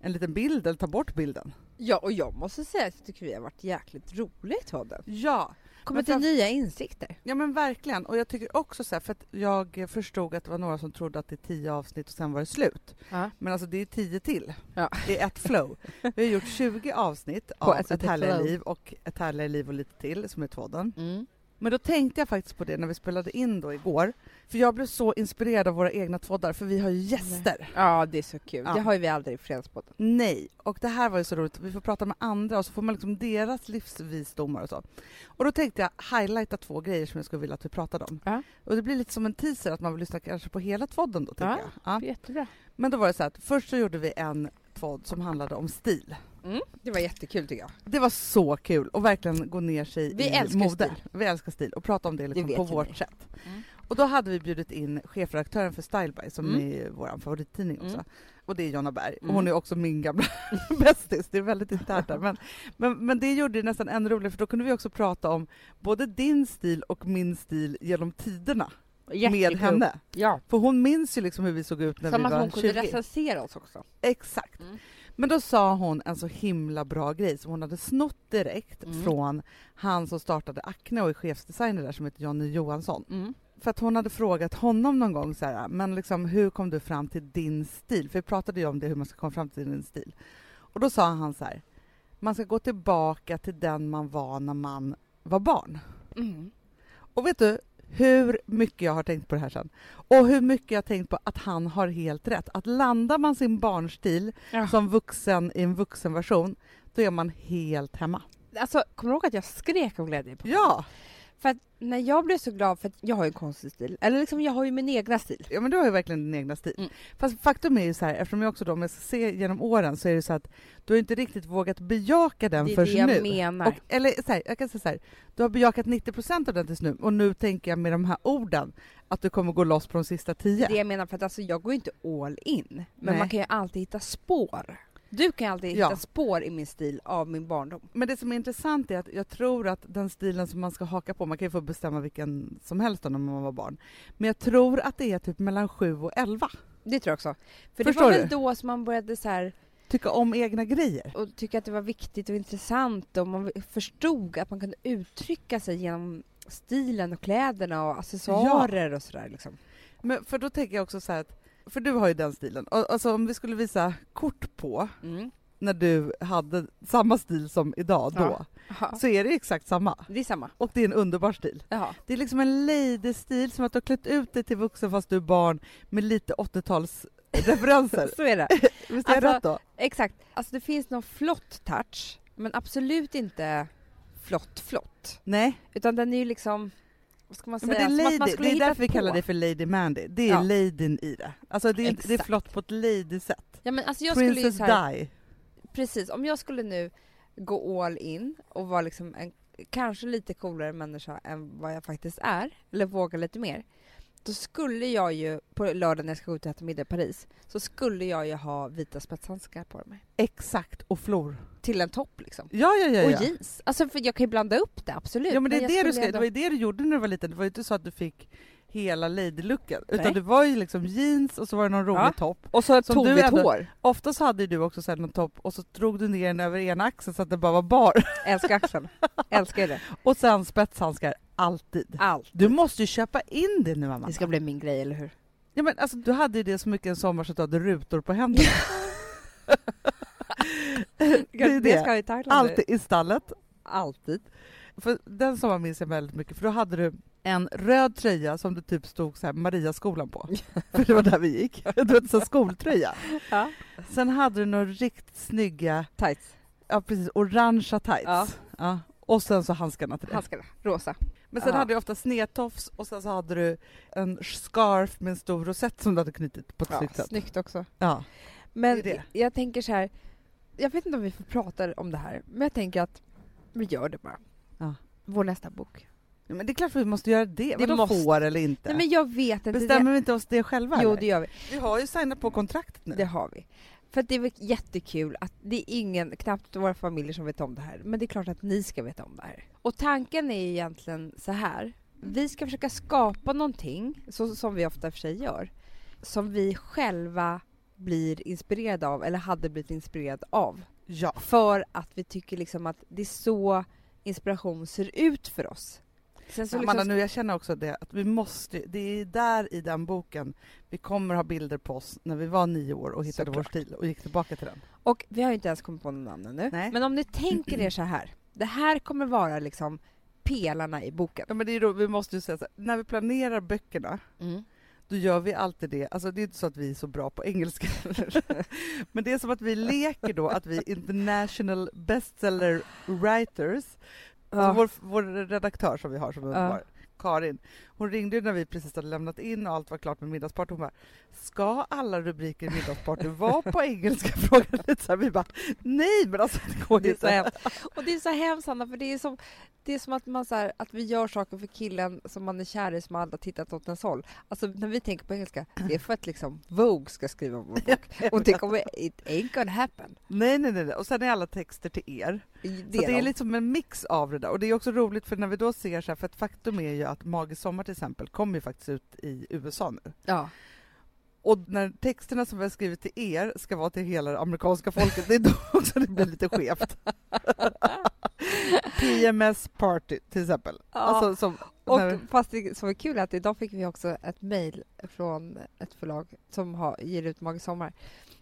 A: en liten bild eller ta bort bilden.
B: Ja, och jag måste säga att jag tycker vi har varit jäkligt roligt podden.
A: Ja,
B: Kommit till nya insikter.
A: ja men verkligen. Och jag tycker också så här, för att jag förstod att det var några som trodde att det är tio avsnitt och sen var det slut.
B: Ja.
A: Men alltså det är tio till
B: Ja.
A: i ett flow. [laughs] Vi har gjort 20 avsnitt av Ett härligare liv och Ett härligare liv och lite till som är tvåden.
B: Mm.
A: Men då tänkte jag faktiskt på det när vi spelade in då igår. För jag blev så inspirerad av våra egna trådar, för vi har ju gäster.
B: Ja, det är så kul.
A: Ja.
B: Det har ju vi aldrig i Fredagspodden.
A: Nej, och det här var ju så roligt. Vi får prata med andra och så får man liksom deras livsvisdomar och så. Och då tänkte jag highlighta två grejer som jag skulle vilja att vi pratade om.
B: Ja.
A: Och det blir lite som en teaser att man vill lyssna kanske på hela tvådden då, tänker
B: Ja.
A: jag. Ja.
B: Jättebra.
A: Men då var det så att först så gjorde vi en tvådd som handlade om stil.
B: Mm. Det var jättekul tycker jag.
A: Det var så kul och verkligen gå ner sig
B: Vi
A: i mode.
B: stil.
A: Vi älskar stil och prata om det, liksom
B: vet
A: på vårt
B: ni.
A: sätt.
B: Mm.
A: Och då hade vi bjudit in chefredaktören för Styleby som
B: Mm.
A: är vår favorittidning också.
B: Mm.
A: Och det är Jonna Berg. Och
B: Mm.
A: hon är också min gamla [laughs] bästis. Det är väldigt internt där. Men, men, men det gjorde det nästan ännu roligare för då kunde vi också prata om både din stil och min stil genom tiderna med
B: Jättekul.
A: henne.
B: Ja.
A: För hon minns ju liksom hur vi såg ut när
B: Som
A: vi
B: att
A: var
B: hon kunde
A: 20.
B: recensera oss också.
A: Exakt.
B: Mm.
A: Men då sa hon en så himla bra grej som hon hade snott direkt
B: Mm.
A: från han som startade Acne och är chefsdesigner där som heter Jonny Johansson.
B: Mm.
A: För att hon hade frågat honom någon gång så här, men liksom, hur kom du fram till din stil? För vi pratade ju om det, hur man ska komma fram till din stil. Och då sa han så här, man ska gå tillbaka till den man var när man var barn.
B: Mm.
A: Och vet du hur mycket jag har tänkt på det här sen? Och hur mycket jag har tänkt på att han har helt rätt. Att landar man sin barnstil
B: Ja.
A: som vuxen i en vuxenversion, då är man helt hemma.
B: Alltså, kommer du ihåg att jag skrek av glädje? På
A: Ja!
B: För att när jag blev så glad, för att jag har ju en konstig stil, eller liksom jag har ju min egna stil.
A: Ja men du har ju verkligen din egna stil.
B: Mm.
A: Fast faktum är ju så här, eftersom jag också då, om jag ska se genom åren så är det så att du har inte riktigt vågat bejaka den
B: Det är det jag
A: nu.
B: menar.
A: Och, eller så här, jag kan säga så här, du har bejakat 90% av den tills nu och nu tänker jag med de här orden att du kommer gå loss på de sista 10.
B: Det jag menar för att alltså, jag går ju inte all in, men
A: Nej.
B: man kan ju alltid hitta spår. Du kan alltid
A: Ja.
B: hitta spår i min stil av min barndom.
A: Men det som är intressant är att jag tror att den stilen som man ska haka på, man kan ju få bestämma vilken som helst när man var barn, men jag tror att det är typ mellan 7 och 11.
B: Det tror jag också. För
A: Förstår
B: det var väl
A: du?
B: då som man började så här,
A: Tycka om egna grejer.
B: och tycka att det var viktigt och intressant och man förstod att man kunde uttrycka sig genom stilen och kläderna och accessoarer och sådär liksom.
A: Men för då tänker jag också så här att, för du har ju den stilen, alltså om vi skulle visa kort på
B: Mm.
A: när du hade samma stil som idag då,
B: Ja.
A: Så är det exakt samma.
B: Det är samma.
A: Och det är en underbar stil.
B: Jaha.
A: Det är liksom en lady-stil, som att du har klätt ut dig till vuxen fast du är barn med lite 80-talsreferenser. [laughs]
B: Så är det. [laughs]
A: Visst är jag
B: Alltså-
A: rätt då?
B: Exakt. Alltså det finns någon flott touch, men absolut inte flott flott.
A: Nej,
B: Utan den är ju liksom, vad ska man
A: Ja,
B: säga?
A: men det är, lady,
B: skulle
A: det är därför vi kallar det för Lady Mandy. Det är
B: Ja.
A: ladyn i det. Alltså det är, det är flott på ett lady-sätt.
B: Ja men alltså jag skulle
A: Princess
B: så här,
A: Di.
B: precis, om jag skulle nu gå all in och vara liksom en kanske lite coolare människa än vad jag faktiskt är, eller våga lite mer. Då skulle jag ju, på lördag när jag ska gå ut och äta middag i Paris, så skulle jag ju ha vita spetshandskar på mig.
A: Exakt, och flor.
B: Till en topp liksom.
A: Ja, ja, ja.
B: Och
A: ja.
B: jeans. Alltså för jag kan ju blanda upp det, absolut.
A: Ja men det är det du ska, det
B: ändå-
A: var ju det du gjorde när du var liten, det var ju inte så att du fick hela lady-looken, utan det var ju liksom jeans och så var det någon rolig
B: Ja.
A: topp.
B: Och så
A: du ändå-
B: hår.
A: Oftast hade du också så någon topp och så drog du ner den över ena axeln så att det bara var bar. [laughs]
B: Älskar axeln. Älskar det.
A: Och sen spetshandskar, alltid.
B: Allt.
A: Du måste ju köpa in det nu Amanda.
B: Det ska bli min grej, eller hur?
A: Ja, men alltså, du hade ju det så mycket en sommar så att du hade rutor på händerna. [laughs] det är det.
B: ska i Thailand.
A: Alltid i stallet.
B: Alltid.
A: För den sommaren minns jag väldigt mycket, för då hade du en röd tröja som det typ stod så här Mariaskolan på. [laughs] För det var där vi gick. Du vet, så skoltröja.
B: Ja.
A: Sen hade du några riktigt snygga,
B: Tights.
A: ja precis, orangea tights.
B: Ja.
A: Ja. Och sen så handskarna till det.
B: Handskarna. Rosa.
A: Men sen
B: Ja.
A: hade du ofta snedtofs och sen så hade du en scarf med en stor rosett som du hade knutit på ett
B: Ja,
A: snyggt sätt.
B: snyggt också.
A: Ja.
B: Men
A: Det det.
B: jag tänker så här, jag vet inte om vi får prata om det här, men jag tänker att vi gör det bara.
A: Ja.
B: Vår nästa bok.
A: Ja, Men det är klart att vi måste göra det. Vadå
B: måste.
A: får eller inte?
B: Nej men jag vet inte.
A: Bestämmer vi inte oss det själva?
B: det, jo
A: eller?
B: det gör vi.
A: Vi har ju signat på kontraktet nu.
B: Det har vi. För det är jättekul att det är ingen, knappt våra familjer som vet om det här, men det är klart att ni ska veta om det här. Och tanken är egentligen så här. Vi ska försöka skapa någonting, så som vi ofta för sig gör, som vi själva blir inspirerade av, eller hade blivit inspirerade av.
A: Ja.
B: För att vi tycker liksom att det är så inspiration ser ut för oss. Sen så
A: Amanda,
B: liksom,
A: nu jag känner också det att vi måste, det är där i den boken vi kommer ha bilder på oss när vi var nio år och hittade vår
B: Såklart.
A: stil och gick tillbaka till den.
B: och vi har ju inte ens kommit på någon namn nu.
A: Nej.
B: Men om ni tänker er så här. Det här kommer vara liksom pelarna i boken.
A: Ja men det är då, vi måste ju säga så här, när vi planerar böckerna då gör vi alltid det. Alltså det är inte så att vi är så bra på engelska. [laughs] Men det är som att vi leker då att vi är international bestseller writers. Alltså vår, vår redaktör som vi har som är
B: Ja.
A: Karin, hon ringde när vi precis hade lämnat in och allt var klart med middagsparty. Hon bara, ska alla rubriker i middagsparty vara på engelska? [laughs] Frågade lite så här. Vi bara, nej men alltså det går
B: Det är så
A: inte.
B: hemskt. Och det är så hemskt Anna, för det är som, det är som att, man så här, att vi gör saker för killen som man är kär i som aldrig har tittat åt ens håll. Alltså när vi tänker på engelska, det är för att liksom Vogue ska skriva vår bok. [laughs] Och det kommer, it ain't gonna happen.
A: Nej, nej, nej. Och sen är alla texter till er.
B: Det,
A: Så det är liksom en mix av det där. Och det är också roligt för när vi då ser så här, för ett faktum är ju att Magisk sommar till exempel kommer ju faktiskt ut i USA nu.
B: Ja.
A: Och när texterna som vi har skrivit till er ska vara till hela det amerikanska folket, det är då [laughs] också det blir lite skevt. [laughs] PMS party till exempel.
B: Ja.
A: Alltså, som,
B: Och
A: när,
B: fast det som är kul är att idag fick vi också ett mejl från ett förlag som har, ger ut Magisk sommar.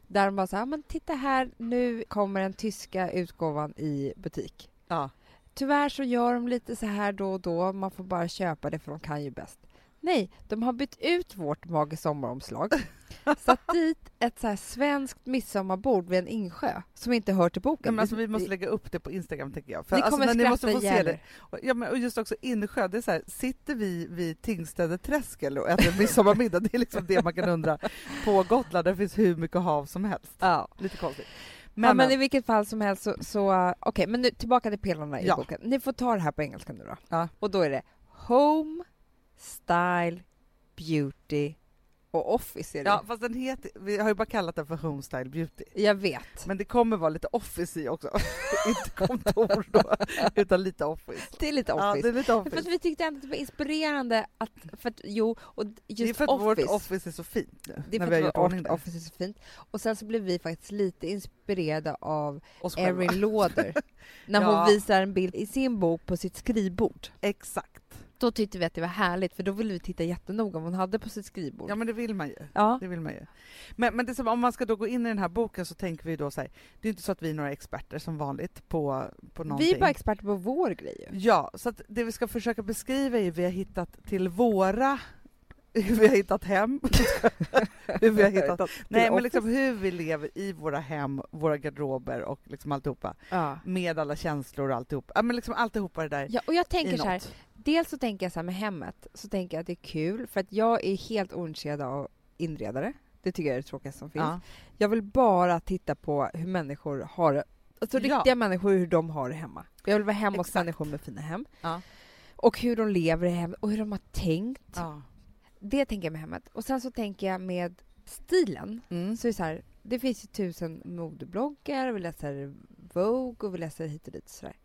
B: Där de bara så här, men titta här, nu kommer den tyska utgåvan i butik.
A: ja.
B: Tyvärr så gör de lite så här då och då, man får bara köpa det för de kan ju bäst. Nej, de har bytt ut vårt Magisk sommaromslag, [laughs] satt dit ett så här svenskt midsommarbord vid en insjö som inte hör till boken.
A: Men alltså, vi måste lägga upp det på Instagram tänker jag. För
B: Ni
A: alltså,
B: kommer
A: när ni måste få se
B: ihjäl
A: det. Och- Ja, men, och just också Insjö, det är så här, sitter vi vid Tingstäde träskel och äter midsommarmiddag? Det är liksom det man kan undra. På Gotland där finns hur mycket hav som helst.
B: Ja.
A: Lite konstigt.
B: Men, ja, men i vilket fall som helst så, så uh, okej, men nu tillbaka till pelarna i
A: Ja.
B: boken. Ni får ta det här på engelska nu då.
A: Ja.
B: Och då är det Home, Style, Beauty och Office är det.
A: Ja, fast den heter, vi har ju bara kallat den för Homestyle Beauty.
B: Jag vet.
A: Men det kommer vara lite office i också. [laughs] Inte kontor då, utan lite office.
B: Det är lite
A: Ja,
B: Office.
A: det är lite
B: att
A: office.
B: vi tyckte ändå att det var inspirerande att, för att jo, och just
A: det är för att
B: Office.
A: vårt office är så fint nu.
B: det är för att
A: gjort
B: vårt. Office är så fint. Och sen så blev vi faktiskt lite inspirerade av. Erin Lauder. [laughs] när
A: Ja.
B: hon visar en bild i sin bok på sitt skrivbord.
A: Exakt.
B: Då tyckte vi att det var härligt för då ville vi titta jättenoga om hon hade på sitt skrivbord.
A: Ja, men det vill man ju.
B: Ja.
A: Det vill man ju. Men, men som, om man ska då gå in i den här boken så tänker vi då så här, det är inte så att vi är några experter som vanligt på, på någonting.
B: Vi är bara experter på vår grej ju.
A: Ja, så att det vi ska försöka beskriva är vi har hittat till våra [laughs] hur vi har hittat hem. [laughs] [laughs] hur vi har hittat, nej, men liksom hur vi lever i våra hem, våra garderober och liksom alltihopa.
B: Ja.
A: Med alla känslor och alltihop. Ja, men liksom alltihopa det där
B: ja, och jag tänker så här, dels så tänker jag så här med hemmet, så tänker jag att det är kul för att jag är helt ointresserad av inredare. Det tycker jag är det tråkigaste som finns.
A: Ja.
B: Jag vill bara titta på hur människor har. Alltså
A: Ja.
B: riktiga människor, hur de har det hemma. Jag vill vara hemma hos
A: Exakt.
B: människor med fina hem.
A: Ja.
B: Och hur de lever i hemmet och hur de har tänkt.
A: Ja.
B: Det tänker jag med hemmet. Och sen så tänker jag med stilen.
A: Mm.
B: Så är det så här, det finns ju tusen modebloggar, vi läser Vogue och vi läser hit och dit. och Så där.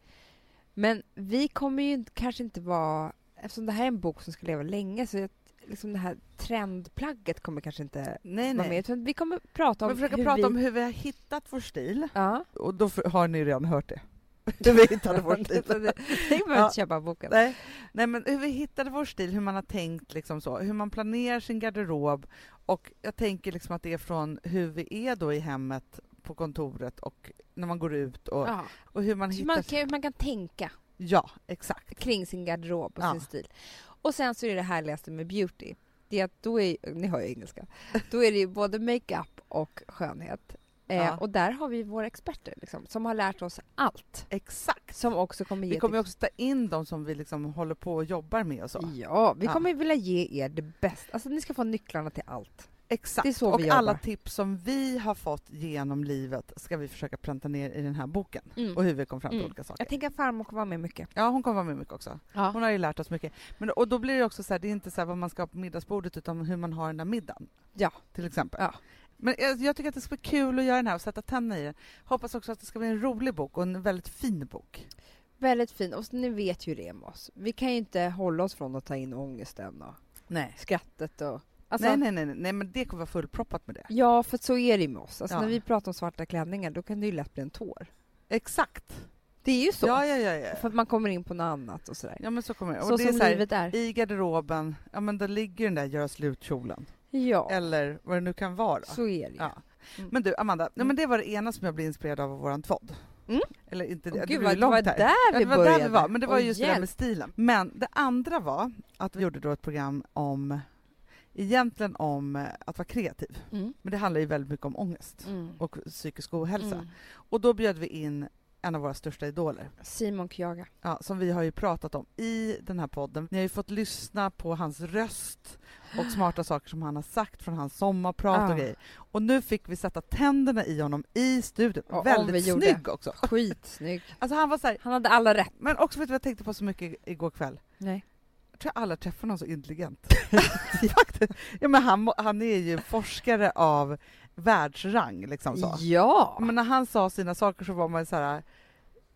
B: Men vi kommer ju inte- kanske inte vara... Eftersom det här är en bok som ska leva länge så att liksom det här trendplagget kommer kanske inte
A: Nej,
B: vara med.
A: nej.
B: Utan vi kommer prata om
A: Vi försöker
B: hur
A: prata
B: vi...
A: om hur vi har hittat vår stil.
B: Ja.
A: Och då har ni redan hört det. [laughs] Hur vi hittade vår [laughs] stil.
B: Det- behöver
A: Ja.
B: inte köpa boken.
A: Nej, nej, men hur vi hittade vår stil, hur man har tänkt, liksom så, hur man planerar sin garderob. Och jag tänker liksom att det är från hur vi är då i hemmet, på kontoret och när man går ut och,
B: Ja.
A: och hur man
B: Så
A: hittar...
B: man, kan, man kan tänka
A: Ja, exakt.
B: kring sin garderob och
A: Ja.
B: sin stil. Och sen så är det härligaste med beauty, det är att då är, ni hör ju engelska, då är det ju både makeup och skönhet. Eh. Och där har vi våra experter liksom, som har lärt oss allt.
A: Exakt.
B: Som också kommer ge
A: Vi kommer också ta in de som vi liksom håller på och jobbar med och så.
B: Ja, vi kommer vilja ge er det bästa. Alltså ni ska få nycklarna till allt.
A: Exakt.
B: Det är så
A: och
B: vi
A: alla
B: jobbar.
A: tips som vi har fått genom livet ska vi försöka pränta ner i den här boken.
B: Mm.
A: Och hur vi kom fram till
B: Mm.
A: olika saker.
B: Jag tänker att farmor kommer vara med mycket.
A: Ja, hon kommer vara med mycket också.
B: Ja.
A: Hon har ju lärt oss mycket. Men, och då blir det också så här, det är inte så vad man ska ha på middagsbordet utan hur man har den där middagen.
B: Ja.
A: Till exempel.
B: Ja.
A: Men jag, jag tycker att det ska bli kul att göra den här och sätta tänderna i den. Hoppas också att det ska bli en rolig bok och en väldigt fin bok.
B: Väldigt fin. Och ni vet ju det är med oss. Vi kan ju inte hålla oss från att ta in ångesten och
A: Nej.
B: skrattet och... Alltså,
A: nej, nej, nej, nej, men det kommer vara fullproppat med det.
B: Ja, för så är det ju med oss. Alltså,
A: Ja.
B: När vi pratar om svarta klänningar, då kan det ju lätt bli en tår.
A: Exakt.
B: Det är ju så.
A: Ja, ja, ja. ja.
B: För att man kommer in på något annat och sådär.
A: Ja, men så kommer det. Och
B: så
A: det är
B: som
A: så här,
B: livet är.
A: I garderoben, ja men då ligger den där göra slut-kjolen.
B: Ja,
A: Eller vad det nu kan vara.
B: så är det.
A: Ja.
B: Mm.
A: Men du, Amanda, nej,
B: Mm.
A: men det var det ena som jag blev inspirerad av, av våran tvådd.
B: Mm.
A: Eller inte det, det
B: gud, det var
A: långt här.
B: där
A: Ja,
B: vi
A: det var
B: började.
A: där vi var, men det var
B: Åh,
A: just det där
B: hjälp.
A: med stilen. Men det andra var att vi gjorde då ett program om, egentligen om att vara kreativ.
B: Mm.
A: Men det handlar ju väldigt mycket om ångest
B: Mm.
A: och psykisk ohälsa.
B: Mm.
A: Och då bjöd vi in en av våra största idoler,
B: Simon Kyaga.
A: ja, som vi har ju pratat om i den här podden. Ni har ju fått lyssna på hans röst och smarta saker som han har sagt från hans sommarprat
B: Ja.
A: och grejer. Och nu fick vi sätta tänderna i honom i studion.
B: Och
A: Väldigt
B: vi gjorde.
A: snygg också.
B: Skitsnygg.
A: Alltså han var så här,
B: Han hade alla rätt.
A: men också vet du vad jag tänkte på så mycket igår kväll?
B: Nej.
A: Jag tror jag aldrig träffat någon så intelligent. [laughs] Ja, men han, han är ju forskare av världsrang. Liksom så.
B: Ja!
A: Men när han sa sina saker så var man så här...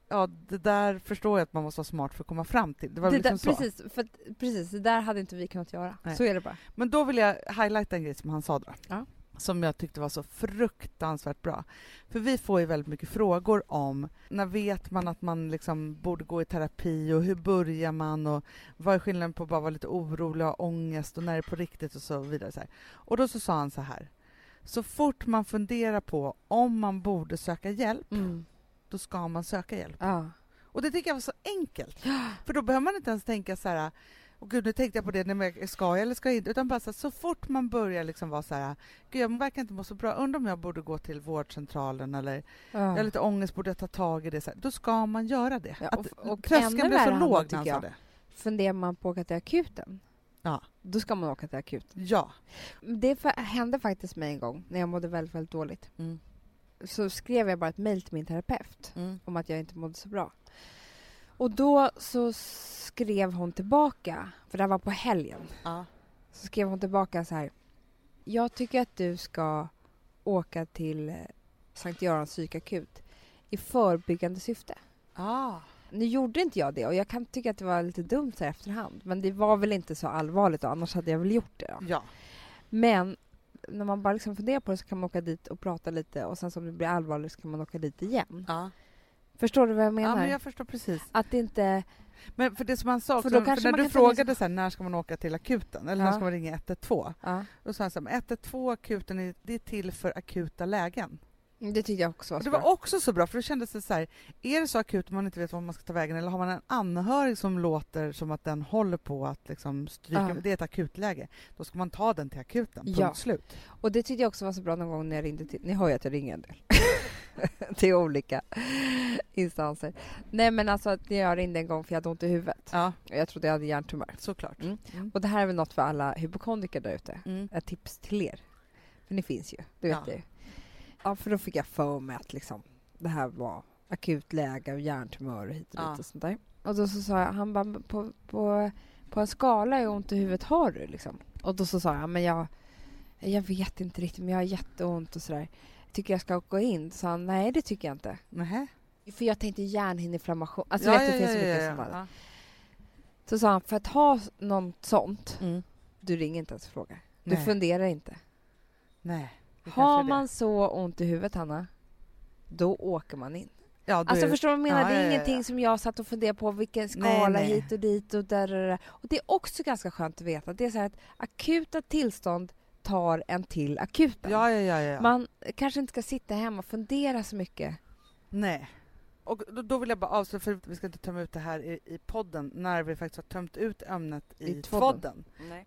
A: Ja, det där förstår jag att man måste vara smart för att komma fram till. Det var
B: det
A: liksom
B: där,
A: så.
B: precis, för att, precis, det där hade inte vi kunnat göra.
A: Nej.
B: Så är det bara.
A: Men då vill jag highlighta en grej som han sa då.
B: Ja.
A: Som jag tyckte var så fruktansvärt bra. För vi får ju väldigt mycket frågor om när vet man att man liksom borde gå i terapi och hur börjar man och vad är skillnaden på att bara vara lite orolig och ha ångest och när det är på riktigt och så vidare. Så. Och då så sa han så här. Så fort man funderar på om man borde söka hjälp,
B: Mm.
A: då ska man söka hjälp.
B: Ja.
A: Och det tycker jag var så enkelt. För då behöver man inte ens tänka så här, och gud nu tänkte jag på det, ska jag eller ska jag inte? Utan bara så, här, så fort man börjar liksom vara så här, gud jag verkar inte må så bra, undrar om jag borde gå till vårdcentralen eller jag har
B: Ja.
A: lite ångest, borde jag ta tag i det? Så här, då ska man göra det.
B: Ja,
A: att,
B: och- och
A: tröskeln blev så låg när han sa det.
B: Funderar man på att åka till akuten,
A: Ja.
B: Då ska man åka till akuten.
A: Ja.
B: Det hände faktiskt mig en gång när jag mådde väldigt, väldigt dåligt.
A: Mm.
B: Så skrev jag bara ett mejl till min terapeut
A: Mm.
B: om att jag inte mådde så bra. Och då så skrev hon tillbaka, för det här var på helgen,
A: Ja.
B: så skrev hon tillbaka så här. Jag tycker att du ska åka till eh, Sankt Görans psykakut i förebyggande syfte.
A: Ah.
B: Nu gjorde inte jag det och jag kan tycka att det var lite dumt så här efterhand. Men det var väl inte så allvarligt och annars hade jag väl gjort det. Då.
A: Ja.
B: Men när man bara liksom funderar på det så kan man åka dit och prata lite och sen om det blir allvarligt så kan man åka dit igen.
A: Ja.
B: Förstår du vad jag
A: ja,
B: menar?
A: men jag förstår precis.
B: Att inte...
A: Men för det som han sa
B: För
A: också,
B: då
A: för, när du frågade så här, när ska man åka till akuten eller när
B: Ja.
A: ska man ringa 112?
B: Ja.
A: Då sa han så här, men 112 akuten är, det är till för akuta lägen.
B: Det tyckte jag också var så
A: det var också så bra, för då kändes det så här, är det så akut man inte vet var man ska ta vägen eller har man en anhörig som låter som att den håller på att liksom stryka,
B: Ja.
A: det är ett akutläge, då ska man ta den till akuten, punkt
B: Ja.
A: slut.
B: Och det tyckte jag också var så bra någon gång när jag ringde till... Ni hör ju att jag ringer en del. [laughs] till olika instanser. Nej men alltså att jag ringde en gång för jag hade ont i huvudet.
A: Ja,
B: Och Jag trodde jag hade hjärntumör.
A: såklart.
B: Mm.
A: Mm.
B: Och det här är väl något för alla hypokondriker där ute.
A: Mm.
B: Ett tips till er. För ni finns ju, det vet
A: Ja.
B: ju. Ja, för då fick jag för mig att liksom, det här var akut läge och hjärntumör och hit och dit
A: Ja.
B: och sånt där. Och då så sa jag, han bara, på, på, på en skala hur ont i huvudet har du liksom? Och då så sa jag, men jag, jag vet inte riktigt, men jag har jätteont och sådär. Tycker jag ska gå in? Så han, nej det tycker jag inte.
A: Nähä?
B: För jag tänkte hjärnhinneinflammation, alltså vet, det finns så mycket sånt där.
A: ja.
B: Så sa han, för att ha något sånt,
A: Mm.
B: du ringer inte ens och frågar. Du
A: Nej.
B: funderar inte.
A: Nej.
B: Har man så ont i huvudet, Hanna, då åker man in.
A: Ja,
B: Alltså
A: är-
B: förstår du vad jag menar?
A: Ja,
B: det är
A: ja,
B: ingenting som jag satt och funderade på vilken skala
A: Nej, nej.
B: hit och dit och där, där, där. Och det är också ganska skönt att veta att det är så att akuta tillstånd tar en till akuten.
A: Ja, ja, ja.
B: Man kanske inte ska sitta hemma och fundera så mycket.
A: Nej. Och då, då vill jag bara avsluta, för vi ska inte tömma ut det här i, i podden, när vi faktiskt har tömt ut ämnet i,
B: I
A: tvådden.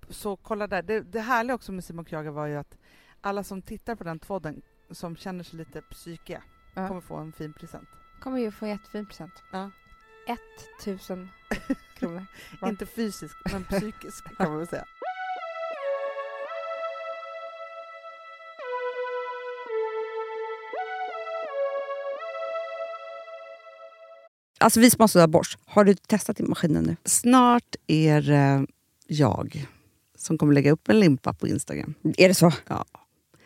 A: Så kolla där. Det, det härliga också med Simon Kraga var ju att alla som tittar på den tvådden, som känner sig lite psykiga,
B: Ja.
A: kommer få en fin present.
B: kommer ju få en jättefin present.
A: Ja.
B: 1000 kronor. [laughs]
A: Inte fysisk, men psykisk [laughs] kan man väl säga.
C: Alltså vi sponsrar av Bosch. Har du testat i maskinen nu?
A: Snart är det jag som kommer lägga upp en limpa på Instagram.
C: Är det så?
A: Ja.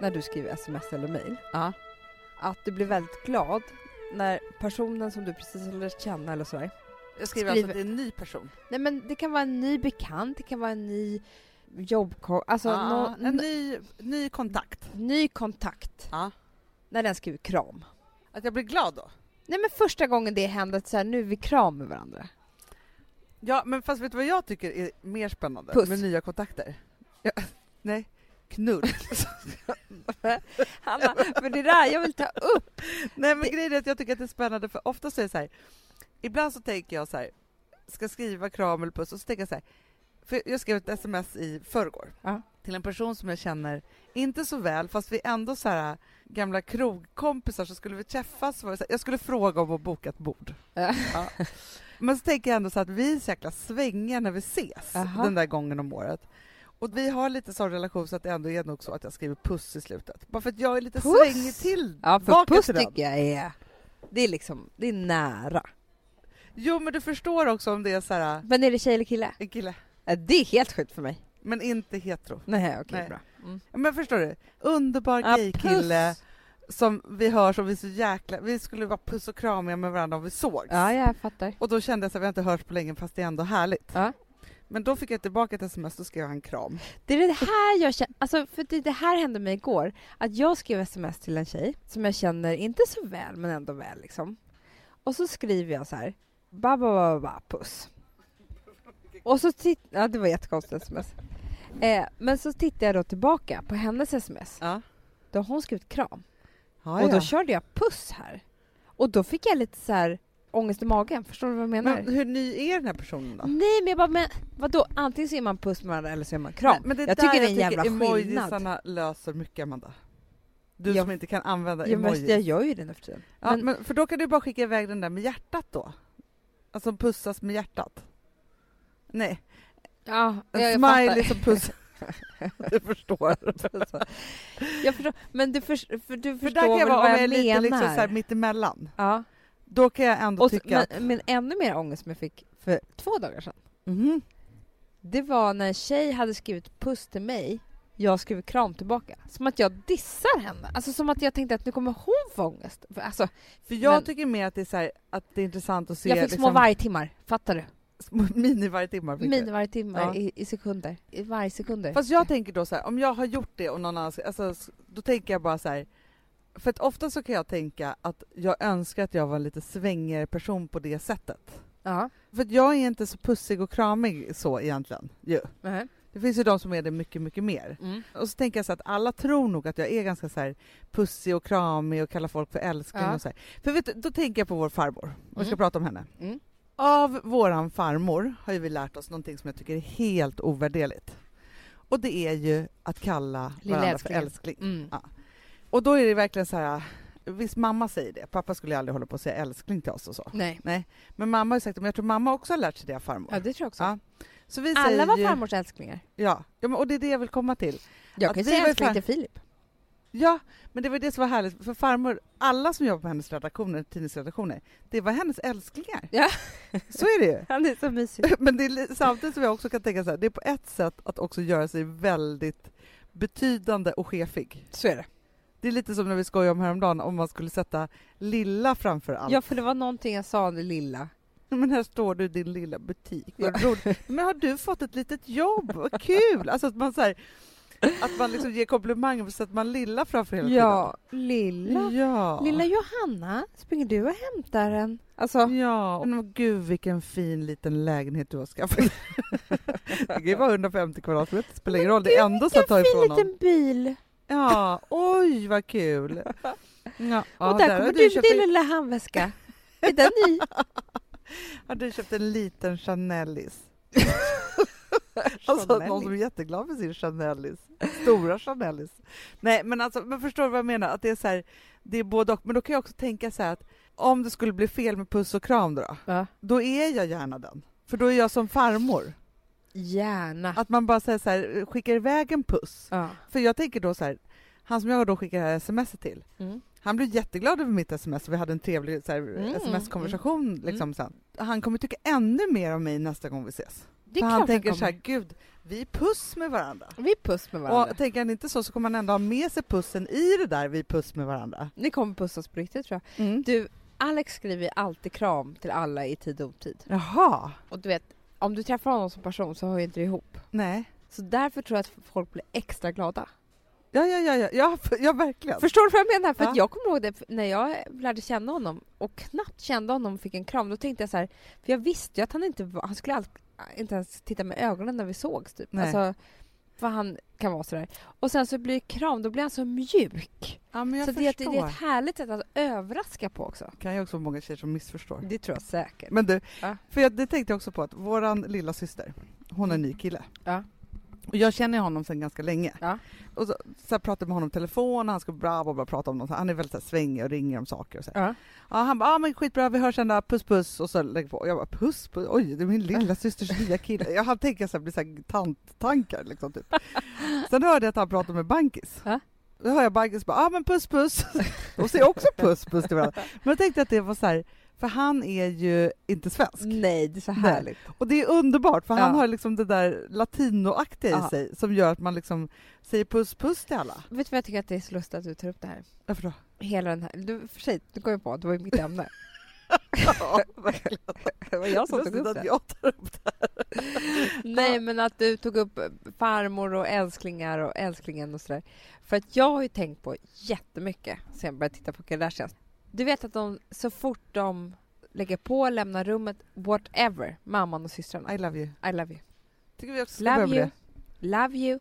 B: när du skriver sms eller mejl,
A: Ja.
B: att du blir väldigt glad när personen som du precis har lärt känna eller sådär.
A: Jag skriver,
B: Skriver-
A: alltså att det är en ny person.
B: Nej men det kan vara en ny bekant, det kan vara en ny jobbko... Alltså
A: Ja,
B: nå-
A: en ny, ny kontakt.
B: ny kontakt.
A: Ja.
B: När den skriver kram.
A: Att jag blir glad då.
B: Nej men första gången det hände, att så här, nu är vi kram med varandra.
A: Ja, men fast vet du vad jag tycker är mer spännande
B: Puss.
A: med nya kontakter? Ja, nej, knull. [laughs]
B: Hanna, men det där, jag vill ta upp.
A: nej, men grejen är att jag tycker att det är spännande för ofta så är det så här, ibland så tänker jag så här, ska skriva kram eller puss och så tänker jag så här, för jag skrev ett sms i förrgår
B: Ja.
A: till en person som jag känner inte så väl, fast vi är ändå så här gamla krogkompisar så skulle vi träffas. Så var det så här, jag skulle fråga om att boka ett bord.
B: Ja.
A: Ja. Men så tänker jag ändå så att vi är så jäkla svängiga när vi ses
B: Aha.
A: den där gången om året. Och vi har lite sån relation så att det ändå är nog så att jag skriver puss i slutet. Bara för att jag är lite
B: Puss?
A: svängig till
B: Ja, för puss
A: till
B: tycker jag är... Det är liksom, det är nära.
A: Jo, men du förstår också om det är så här
B: Men är det tjej eller kille?
A: en kille,
B: Det är helt sjukt för mig.
A: men inte hetero.
B: Nej, okej,
A: Nej.
B: bra. Mm.
A: Men förstår du? Underbar
B: Ja,
A: gaykille som vi hör som vi så jäkla... Vi skulle vara puss och kramiga med varandra om vi sågs.
B: Ja, jag fattar.
A: Och då kände jag att vi har inte hört på länge fast det är ändå härligt.
B: Ja.
A: Men då fick jag tillbaka ett sms och skrev en kram.
B: Det är det här jag känner, alltså för det, det här hände mig igår. Att jag skrev sms till en tjej som jag känner, inte så väl, men ändå väl liksom. Och så skriver jag så här, ba ba ba ba puss. Och så titt, ja det var jättekonstigt sms. Eh, men så tittar jag då tillbaka på hennes sms.
A: Ja.
B: Då har hon skrivit kram.
A: Ja,
B: och då körde jag puss här. Och då fick jag lite så här ångest i magen, förstår du vad jag menar?
A: Men hur ny är den här personen då?
B: Nej men jag bara, men vadå? Antingen så är man puss med varandra eller så är man kram.
A: Men, men det
B: jag tycker det är en jävla skillnad.
A: emojisarna löser mycket, Amanda. Du
B: Ja.
A: som inte kan använda
B: Ja, men
A: emojis.
B: jag gör ju det nu för tiden.
A: ja,
B: men-
A: men, för då kan du bara skicka iväg den där med hjärtat då. Alltså pussas med hjärtat. Nej,
B: Ja,
A: en
B: jag, jag
A: smiley
B: fattar.
A: som puss. [laughs] du förstår.
B: jag förstår. Men du, för, för du
A: För
B: förstår
A: där kan jag
B: väl
A: vara,
B: vad
A: om
B: jag,
A: jag är lite
B: menar?
A: liksom så här mittemellan.
B: ja.
A: Då kan jag ändå
B: Och,
A: tycka
B: men, men ännu mer ångest som jag fick för två dagar sedan.
A: Mhm.
B: Det var när en tjej hade skrivit puss till mig, jag skrev kram tillbaka. Som att jag dissar henne. Alltså som att jag tänkte att nu kommer hon få ångest. För, alltså,
A: För jag
B: Men-
A: tycker mer att det är, så här, att det är intressant att se
B: jag fick små
A: liksom,
B: vargtimmar, fattar du?
A: små [laughs] mini-vargtimmar. fick du.
B: Mini vargtimmar
A: Ja.
B: i, i sekunder. I varje sekunder.
A: Fast jag tänker då så här, om jag har gjort det och någon annan alltså, då tänker jag bara så här. För att ofta så kan jag tänka att jag önskar att jag var en lite svängigare person på det sättet.
B: Ja.
A: För att jag är inte så pussig och kramig så egentligen. Ju.
B: Nej.
A: Det finns ju de som är det mycket, mycket mer.
B: Mm.
A: Och så tänker jag så att alla tror nog att jag är ganska så här pussig och kramig och kallar folk för älskling
B: Ja.
A: och så här. För vet du, då tänker jag på vår farmor, om vi ska
B: Mm.
A: prata om henne.
B: Mm.
A: Av våran farmor har ju vi lärt oss någonting som jag tycker är helt ovärderligt. Och det är ju att kalla
B: Lilla
A: varandra för
B: älsklingen.
A: älskling.
B: Mm.
A: Ja. Och då är det verkligen så här, visst mamma säger det, pappa skulle aldrig hålla på att säga älskling till oss och så.
B: Nej.
A: Men mamma har sagt det, men jag tror mamma också har lärt sig det av farmor.
B: Ja, det tror jag också.
A: Ja. Så vi
B: Alla var
A: ju,
B: farmors älsklingar.
A: Ja, ja och det är det jag vill komma till.
B: Jag kan ju säga älskling till Filip.
A: Ja, men det var det som var härligt, för farmor, alla som jobbar på hennes redaktioner, tidningsredaktioner, det var hennes älsklingar.
B: Ja.
A: Så är det ju. [laughs]
B: Han är så mysig. [laughs]
A: Men det är samtidigt som jag också kan tänka så här, det är på ett sätt att också göra sig väldigt betydande och chefig.
B: Så är det.
A: Det är lite som när vi skojade om häromdagen om man skulle sätta lilla framför allt.
B: Ja, för det var någonting jag sa, det lilla. [laughs]
A: Men här står du i din lilla butik. Roligt. Men har du fått ett litet jobb? Vad kul! Alltså att man, så här, att man liksom ger komplimanger så att man lilla framför hela
B: Ja, lilla.
A: tiden. Ja.
B: Lilla Johanna, springer du och hämtar en? Alltså,
A: Ja, men gud vilken fin liten lägenhet du har skaffat. [laughs] det kan ju vara 150 kvadratmeter, spelar ingen roll. Det är ändå så att ta
B: fin
A: ifrån någon.
B: liten bil.
A: Ja, oj vad kul. Ja,
B: och där,
A: har
B: kommer
A: du
B: med din
A: en,
B: lilla handväska. Är den ny? [laughs]
A: har du köpt en liten Chanelis. [laughs] Alltså någon som är jätteglad för sin Chanelis. Stora Chanelis. Nej men alltså, men förstår du vad jag menar? Att det är så här, det är både och. Men då kan jag också tänka så här att om det skulle bli fel med puss och kram då,
B: Ja.
A: då är jag gärna den. För då är jag som farmor.
B: Gärna.
A: Att man bara säger så här, skickar iväg en puss.
B: Ja.
A: För jag tänker då så här, han som jag då skickar det här sms till,
B: Mm.
A: han blev jätteglad över mitt sms och vi hade en trevlig så här,
B: Mm,
A: sms-konversation liksom sen. Han kommer tycka ännu mer om mig nästa gång vi ses.
B: Det är
A: För han tänker
B: kommer.
A: så här, gud, vi är puss med varandra.
B: Vi puss med varandra.
A: Och tänker han inte så så kommer han ändå ha med sig pussen i det där vi är puss med varandra.
B: Ni kommer pussas på riktigt tror jag. Du, Alex skriver alltid kram till alla i tid och otid.
A: Jaha,
B: Och du vet, om du träffar honom som person så hör ju inte det ihop.
A: nej.
B: Så därför tror jag att folk blir extra glada.
A: Ja, ja, ja, ja, ja, ja verkligen.
B: Förstår du vad jag menar? För att
A: Ja.
B: jag kommer ihåg det när jag lärde känna honom och knappt kände honom och fick en kram. Då tänkte jag så här, för jag visste ju att han inte var, han skulle allt, inte ens titta med ögonen när vi sågs typ.
A: Nej.
B: Alltså, vad han kan vara sådär. Och sen så blir det kram, då blir han så mjuk.
A: Ja, men jag
B: så det
A: förstår.
B: det är ett härligt sätt att överraska på också.
A: kan ju också vara många tjejer som missförstår.
B: Det tror jag säkert.
A: Men du,
B: Ja.
A: för jag, det tänkte jag också på att våran lilla syster, hon är en ny kille.
B: Ja.
A: Och jag känner honom sedan ganska länge.
B: Ja.
A: Och så, så jag pratade med honom i telefon, han ska bra, bra, bra prata om något. Han är väldigt så här, svängig och ringer om saker och så.
B: Ja.
A: Ja, han bara, ah, men skitbra, vi hörs sen då, puss puss. Och så lägger på. Och jag bara, puss puss, oj, det är min lilla systers nya kille. Jag hann tänka så här, blir så här tanttankar liksom typ. Sen hörde jag att han pratade med Bankis.
B: Ja.
A: Då hör jag Bankis bara, ah, men puss puss. [laughs] Och säger också puss puss till varandra. Men jag tänkte att det var så här, för han är ju inte svensk.
B: Nej, det är så
A: Nej.
B: härligt.
A: Och det är underbart för han
B: Ja.
A: har liksom det där latinoaktiga i sig som gör att man liksom säger puss puss till alla.
B: Vet du vad jag tycker att det är så lustigt att du tar upp det här?
A: Varför då?
B: Hela den här, du, för sig, du kom ju på, det var ju mitt ämne. [laughs]
A: Ja, verkligen. [laughs]
B: det var jag som tog upp
A: att
B: det.
A: jag tar upp det. [laughs]
B: Nej, men att du tog upp farmor och älsklingar och älsklingen och sådär. För att jag har ju tänkt på jättemycket sen jag började titta på Kardashians. Du vet att de, så fort de lägger på, lämnar rummet, whatever, mamman och systrarna.
A: I love you.
B: I love you.
A: Tycker vi också ska
B: Love you.
A: det.
B: Love you.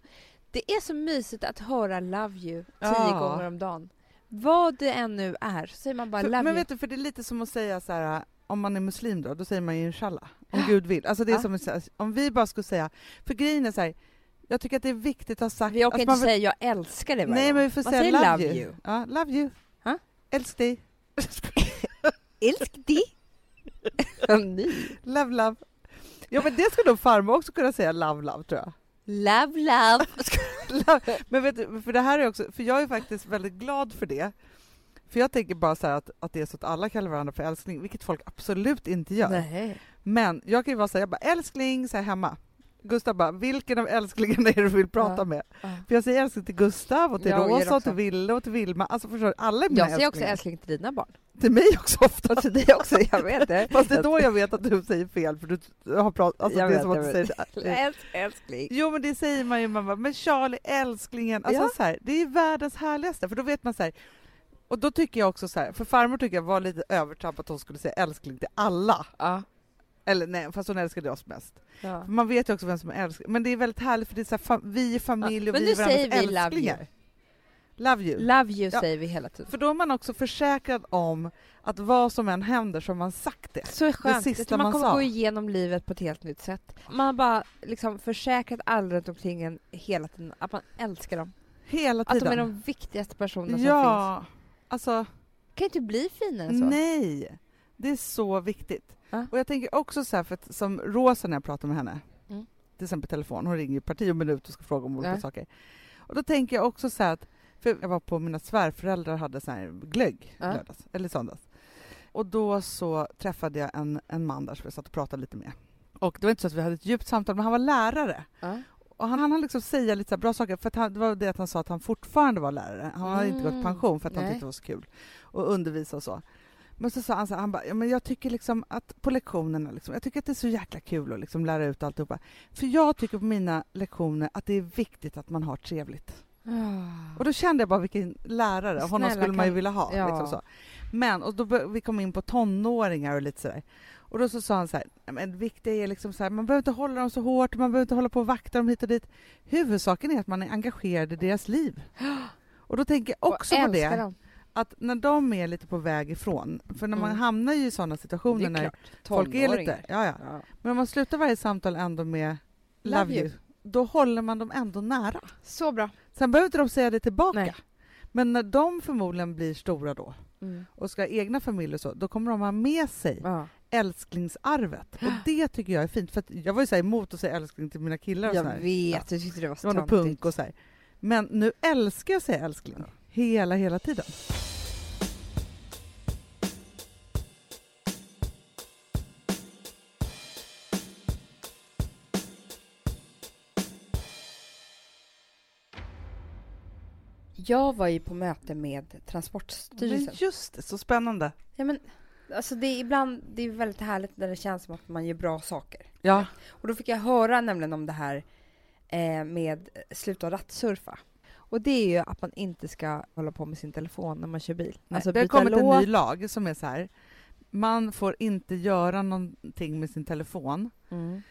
B: Det är så mysigt att höra love you tio
A: Ja.
B: gånger om dagen. Vad det än nu är, så säger man bara
A: För,
B: love
A: men
B: you.
A: vet du, för det är lite som att säga så här, om man är muslim då, då säger man ju inshallah, om. Gud vill. Alltså det är
B: Ja.
A: som om vi bara skulle säga, för grejen är så här, jag tycker att det är viktigt att ha sagt...
B: Vi orkar
A: att
B: inte
A: man
B: säga jag älskar dig varje
A: Nej, men vi får
B: Man
A: säga love you.
B: you.
A: Ja, love you.
B: Ha?
A: Älsk dig. [laughs]
B: Ny.
A: love, love. Ja, men det skulle nog farmor också kunna säga, love, love, tror jag.
B: Love, love. [laughs]
A: Love. Men vet du, för det här är också, för jag är faktiskt väldigt glad för det. För jag tänker bara så att, att det är så att alla kallar varandra för älskling, vilket folk absolut inte gör.
B: Nej.
A: Men jag kan ju vara så här, jag bara älskling, så här hemma. Gustav bara, vilken av älsklingarna är det du vill prata
B: Ja.
A: med?
B: Ja.
A: För jag säger älskling till Gustav och till
B: gör
A: Rosa och till Ville och till Vilma. Alltså förstår du, alla är mina
B: Jag säger också älskling till dina barn.
A: Till mig också ofta.
B: Och till dig också, jag vet det. [laughs]
A: Fast det är då jag vet att du säger fel för du har pratat, alltså
B: Jag
A: det är
B: vet,
A: som att du säger [laughs]
B: Älsk, älskling.
A: Jo men det säger man ju, man bara, men Charlie älsklingen, alltså
B: Ja.
A: så här, det är världens härligaste för då vet man så här, och då tycker jag också så här, för farmor tycker jag var lite övertramp att hon skulle säga älskling till alla.
B: Ja.
A: Eller nej, fast hon älskade oss mest.
B: ja.
A: Man vet ju också vem som älskling, men det är väldigt härligt för det är så här, vi är familj
B: Ja,
A: och
B: men
A: vi är varandras
B: vi love
A: älsklingar.
B: you.
A: Love you.
B: Love you
A: Ja.
B: säger vi hela tiden.
A: För då är man också försäkrad om att vad som än händer så har man sagt det.
B: Så skönt.
A: sista
B: Jag tror man
A: man
B: kommer
A: sa.
B: gå igenom livet på ett helt nytt sätt. Man har bara liksom försäkrat alla runt omkring en hela tiden att man älskar dem.
A: Hela
B: Att de
A: tiden.
B: är de viktigaste personerna som finns.
A: ja, alltså
B: kan inte bli finare än så.
A: Nej, det är så viktigt.
B: Ja.
A: Och jag tänker också så här, för att som Rosa när jag pratar med henne,
B: Mm.
A: till exempel telefon, hon ringer parti och minut och ska fråga om olika
B: Ja.
A: saker. Och då tänker jag också så här att, för jag var på mina svärföräldrar hade så här glögg
B: Ja.
A: lördags, eller söndags. Och då så träffade jag en, en man där som jag satt och pratade lite med. Och det var inte så att vi hade ett djupt samtal, men han var lärare.
B: Ja.
A: Och han hann liksom säga lite bra saker, för att han, det var det att han sa att han fortfarande var lärare. Han hade inte gått i
B: Mm.
A: pension för att han
B: Nej.
A: tyckte det var så kul att undervisa och så. Men så sa han så här, han bara, ja, men jag tycker liksom att på lektionerna, liksom, jag tycker att det är så jäkla kul att liksom lära ut alltihopa. För jag tycker på mina lektioner att det är viktigt att man har trevligt. Och då kände jag bara vilken lärare, honom
B: Snälla,
A: skulle man ju vilja ha.
B: ja.
A: Liksom så. Men, och då vi kom in på tonåringar och lite sådär. Och då så sa han så här, "Nej, men det viktiga är liksom så här, man behöver inte hålla dem så hårt, man behöver inte hålla på och vakta dem hit och dit. Huvudsaken är att man är engagerad i deras liv. [gasps] Och då tänker jag också
B: och
A: på det,
B: dem.
A: Att när de är lite på väg ifrån, för när man
B: Mm.
A: hamnar ju i sådana situationer
B: är
A: när folk är lite, ja, ja.
B: Ja.
A: Men om man slutar varje samtal ändå med love,
B: Love
A: you.
B: you.
A: då håller man dem ändå nära.
B: Så bra.
A: Sen behöver inte de säga det tillbaka.
B: Nej.
A: Men när de förmodligen blir stora då
B: Mm.
A: och ska ha egna familjer och så, då kommer de ha med sig
B: Ja.
A: älsklingsarvet. Och [gasps] det tycker jag är fint. För jag var ju så emot att säga älskling till mina killar och
B: Jag
A: så här.
B: vet, du tyckte det var
A: Det var punk och så här. Men nu älskar jag att säga älskling. Hela, hela tiden.
B: Jag var ju på möte med
A: Men
B: Transportstyrelsen.
A: just det, så spännande.
B: Ja, men, alltså det är ibland det är väldigt härligt när det känns som att man gör bra saker.
A: Ja,
B: Och då fick jag höra nämligen om det här eh, med sluta rattsurfa. Och det är ju att man inte ska hålla på med sin telefon när man kör bil.
A: Nej,
B: alltså
A: det har kommit en
B: låt.
A: ny lag som är så här. Man får inte göra någonting med sin telefon
B: Mm.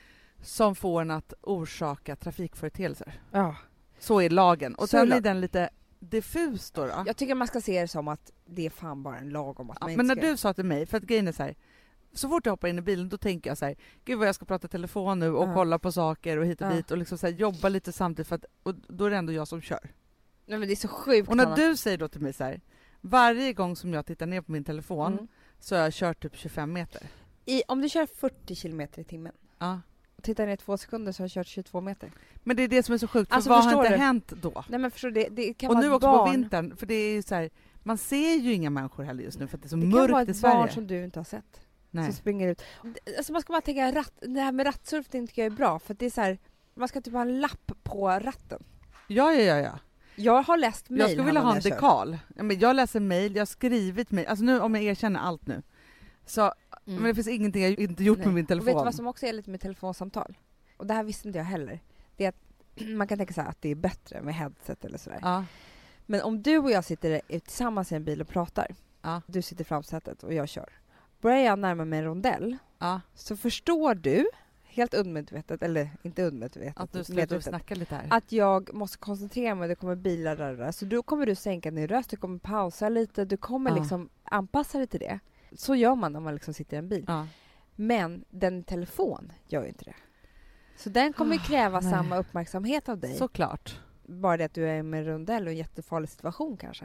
A: som får en att orsaka trafikföreteelser.
B: Ja.
A: Så är lagen. Och
B: Så
A: sen
B: är
A: den lite diffus då. då.
B: Jag tycker man ska se det som att det är fan bara en lag om att
A: Ja,
B: man
A: men
B: inte
A: när
B: ska...
A: du sa till mig, för att grejen är så här, så fort jag hoppar in i bilen då tänker jag så här, gud vad jag ska prata telefon nu och
B: Ja.
A: kolla på saker och hit och
B: Ja.
A: dit och liksom så här, jobba lite samtidigt för att, och då är det ändå jag som kör.
B: Nej, men det är så sjukt
A: Och när
B: Hanna.
A: du säger då till mig så här, varje gång som jag tittar ner på min telefon
B: Mm.
A: så har jag kört typ 25 meter.
B: I, om du kör 40 kilometer i timmen
A: Ja.
B: och tittar ner två sekunder så har du kört 22 meter.
A: Men det är det som är så sjukt, för
B: Alltså,
A: vad har
B: förstår
A: inte
B: du?
A: hänt då?
B: Nej men förstår du, det, det kan
A: Och
B: vara
A: nu
B: ett
A: också
B: barn.
A: på vintern, för det är ju så här, man ser ju inga människor heller just nu för att det är så
B: Det kan vara
A: mörkt i
B: ett
A: Sverige.
B: barn som du inte har sett.
A: Nej.
B: Som springer ut. Alltså man ska bara tänka, ratt, det här med rattsurfning tycker jag är bra för att det är så här, man ska typ ha en lapp på ratten.
A: Ja, ja, ja, ja.
B: Jag har läst mejl
A: Jag skulle vilja ha en dekal. Men jag läser mejl, jag har skrivit mejl. Alltså nu om jag erkänner allt nu. Så,
B: Mm.
A: men det finns ingenting jag inte gjort
B: Nej.
A: med min
B: Och vet du
A: telefon.
B: vad som också är lite med telefonsamtal? Och det här visste inte jag heller. Det är att [clears throat] man kan tänka här att det är bättre med headset eller sådär.
A: Ja,
B: Men om du och jag sitter tillsammans i en bil och pratar,
A: ja,
B: du sitter i framsätet och jag kör. Börjar jag närma mig en rondell
A: ja.
B: så förstår du, helt undermedvetet, eller inte undermedvetet,
A: Att du slutar snacka lite här.
B: att jag måste koncentrera mig, det kommer bilar där, där. Så då kommer du sänka din röst, du kommer pausa lite, du kommer
A: Ja.
B: liksom anpassa dig till det. Så gör man när man liksom sitter i en bil.
A: Ja.
B: Men den telefon gör ju inte det. Så den kommer ju kräva
A: nej.
B: samma uppmärksamhet av dig.
A: Såklart.
B: Bara det att du är med en rondell och en jättefarlig situation kanske.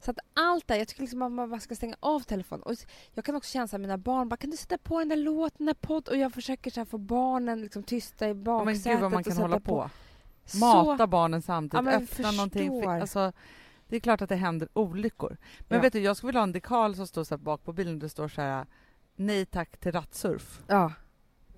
B: Så att allt där, jag tycker liksom att man bara ska stänga av telefonen. Och jag kan också känna så här, mina barn bara, kan du sätta på den där låten, den där podd? Och jag försöker så få barnen liksom tysta i
A: Ja, men
B: baksätet.
A: gud vad man kan hålla på.
B: Så-
A: Mata barnen samtidigt,
B: Ja,
A: öppna någonting.
B: förstår.
A: Alltså, det är klart att det händer olyckor. Men
B: Ja.
A: vet du, jag skulle vilja ha en dekal som står så här bak på bilen. Det står så här, nej tack till rattsurf.
B: Ja,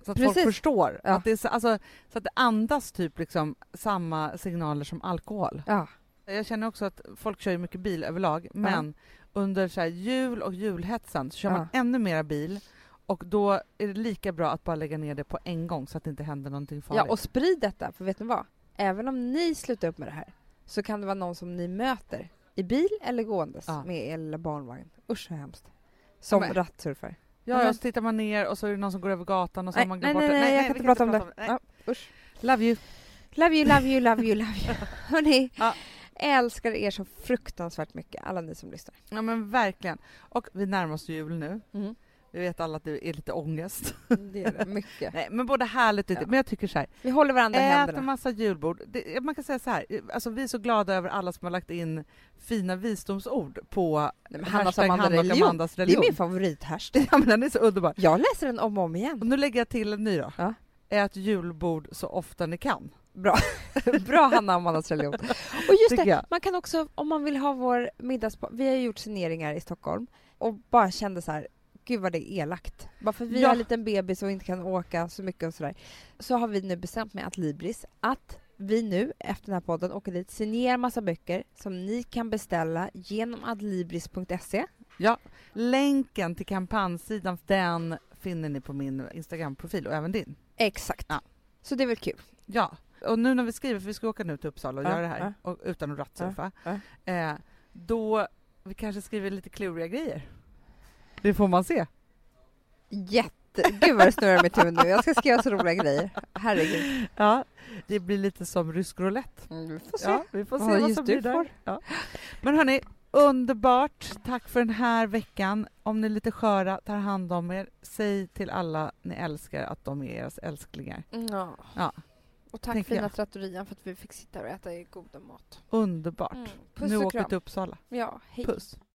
A: Så att
B: Precis.
A: folk förstår.
B: Ja.
A: Att det är så, alltså, så att det andas typ liksom samma signaler som alkohol.
B: ja.
A: Jag känner också att folk kör ju mycket bil överlag, men under så jul och julhetsen så kör man ännu mera bil och då är det lika bra att bara lägga ner det på en gång så att det inte händer någonting farligt.
B: ja, och sprid detta. För vet ni vad? Även om ni slutar upp med det här så kan det vara någon som ni möter i bil eller gåendes
A: Ja.
B: med er lilla barnvagn. Usch så hemskt. Som rattsurfar.
A: ja, och så tittar man ner och så är det någon som går över gatan och så
B: Nej,
A: har man
B: nej,
A: glömt
B: nej,
A: bort
B: nej,
A: det.
B: jag kan inte prata om det.
A: Nej.
B: Ja, usch.
A: Love you.
B: Love you, love you, love you, love you. [laughs] Hörni,
A: Ja.
B: Älskar er så fruktansvärt mycket, alla ni som lyssnar.
A: Ja men verkligen. Och vi närmar oss jul nu.
B: Mm.
A: Vi vet alla att det är lite ångest.
B: Det är det, mycket. [laughs]
A: Nej, men både härligt och
B: Ja.
A: Men jag tycker så här,
B: Vi håller varandra i
A: ät en
B: händerna.
A: massa julbord. Det, man kan säga så här, alltså vi är så glada över alla som har lagt in fina visdomsord på
B: Nej, Hannas Amanda
A: Hanna och
B: religion.
A: Amandas
B: Det är
A: religion.
B: min favorithashtag. [laughs]
A: Ja men den är så underbar.
B: Jag läser den om och om igen.
A: Och nu lägger jag till en ny då.
B: Ja.
A: Ät julbord så ofta ni kan.
B: Bra. [laughs] Bra Hanna Amandas religion. Och just
A: Tycker
B: det,
A: jag.
B: man kan också, om man vill ha vår middags... Vi har gjort signeringar i Stockholm och bara kände så här, gud vad det är elakt. Bara för vi
A: Ja.
B: har en liten bebis och inte kan åka så mycket och sådär. Så har vi nu bestämt med att Libris att vi nu, efter den här podden, åker dit, signerar massa böcker som ni kan beställa genom adlibris.se.
A: Ja, länken till kampanjsidan, den finner ni på min Instagram-profil och även din.
B: Exakt.
A: Ja.
B: Så det är väl kul?
A: Ja, och nu när vi skriver, för vi ska åka nu till Uppsala och
B: Ja,
A: göra det här
B: ja.
A: och, utan att rattsurfa,
B: Ja,
A: Eh, då vi kanske skriver lite kluriga grejer. Det får man se.
B: Jätte... Gud vad det snurrar mitt huvud nu. Jag ska skriva så roliga grejer. Herregud.
A: Ja, det blir lite som rysk roulette.
B: Mm, vi får se.
A: Ja, vi får se
B: Vad
A: vad
B: just
A: som
B: du
A: blir där.
B: får.
A: Ja. Men hörni, underbart. Tack för den här veckan. Om ni är lite sköra, tar hand om er. Säg till alla ni älskar att de är deras älsklingar.
B: Ja.
A: Ja.
B: Och tack fina
A: jag.
B: trattorian för att vi fick sitta och äta goda mat.
A: Underbart.
B: Mm. Puss
A: nu
B: och
A: åker vi till Uppsala.
B: Ja, hej.
A: Puss.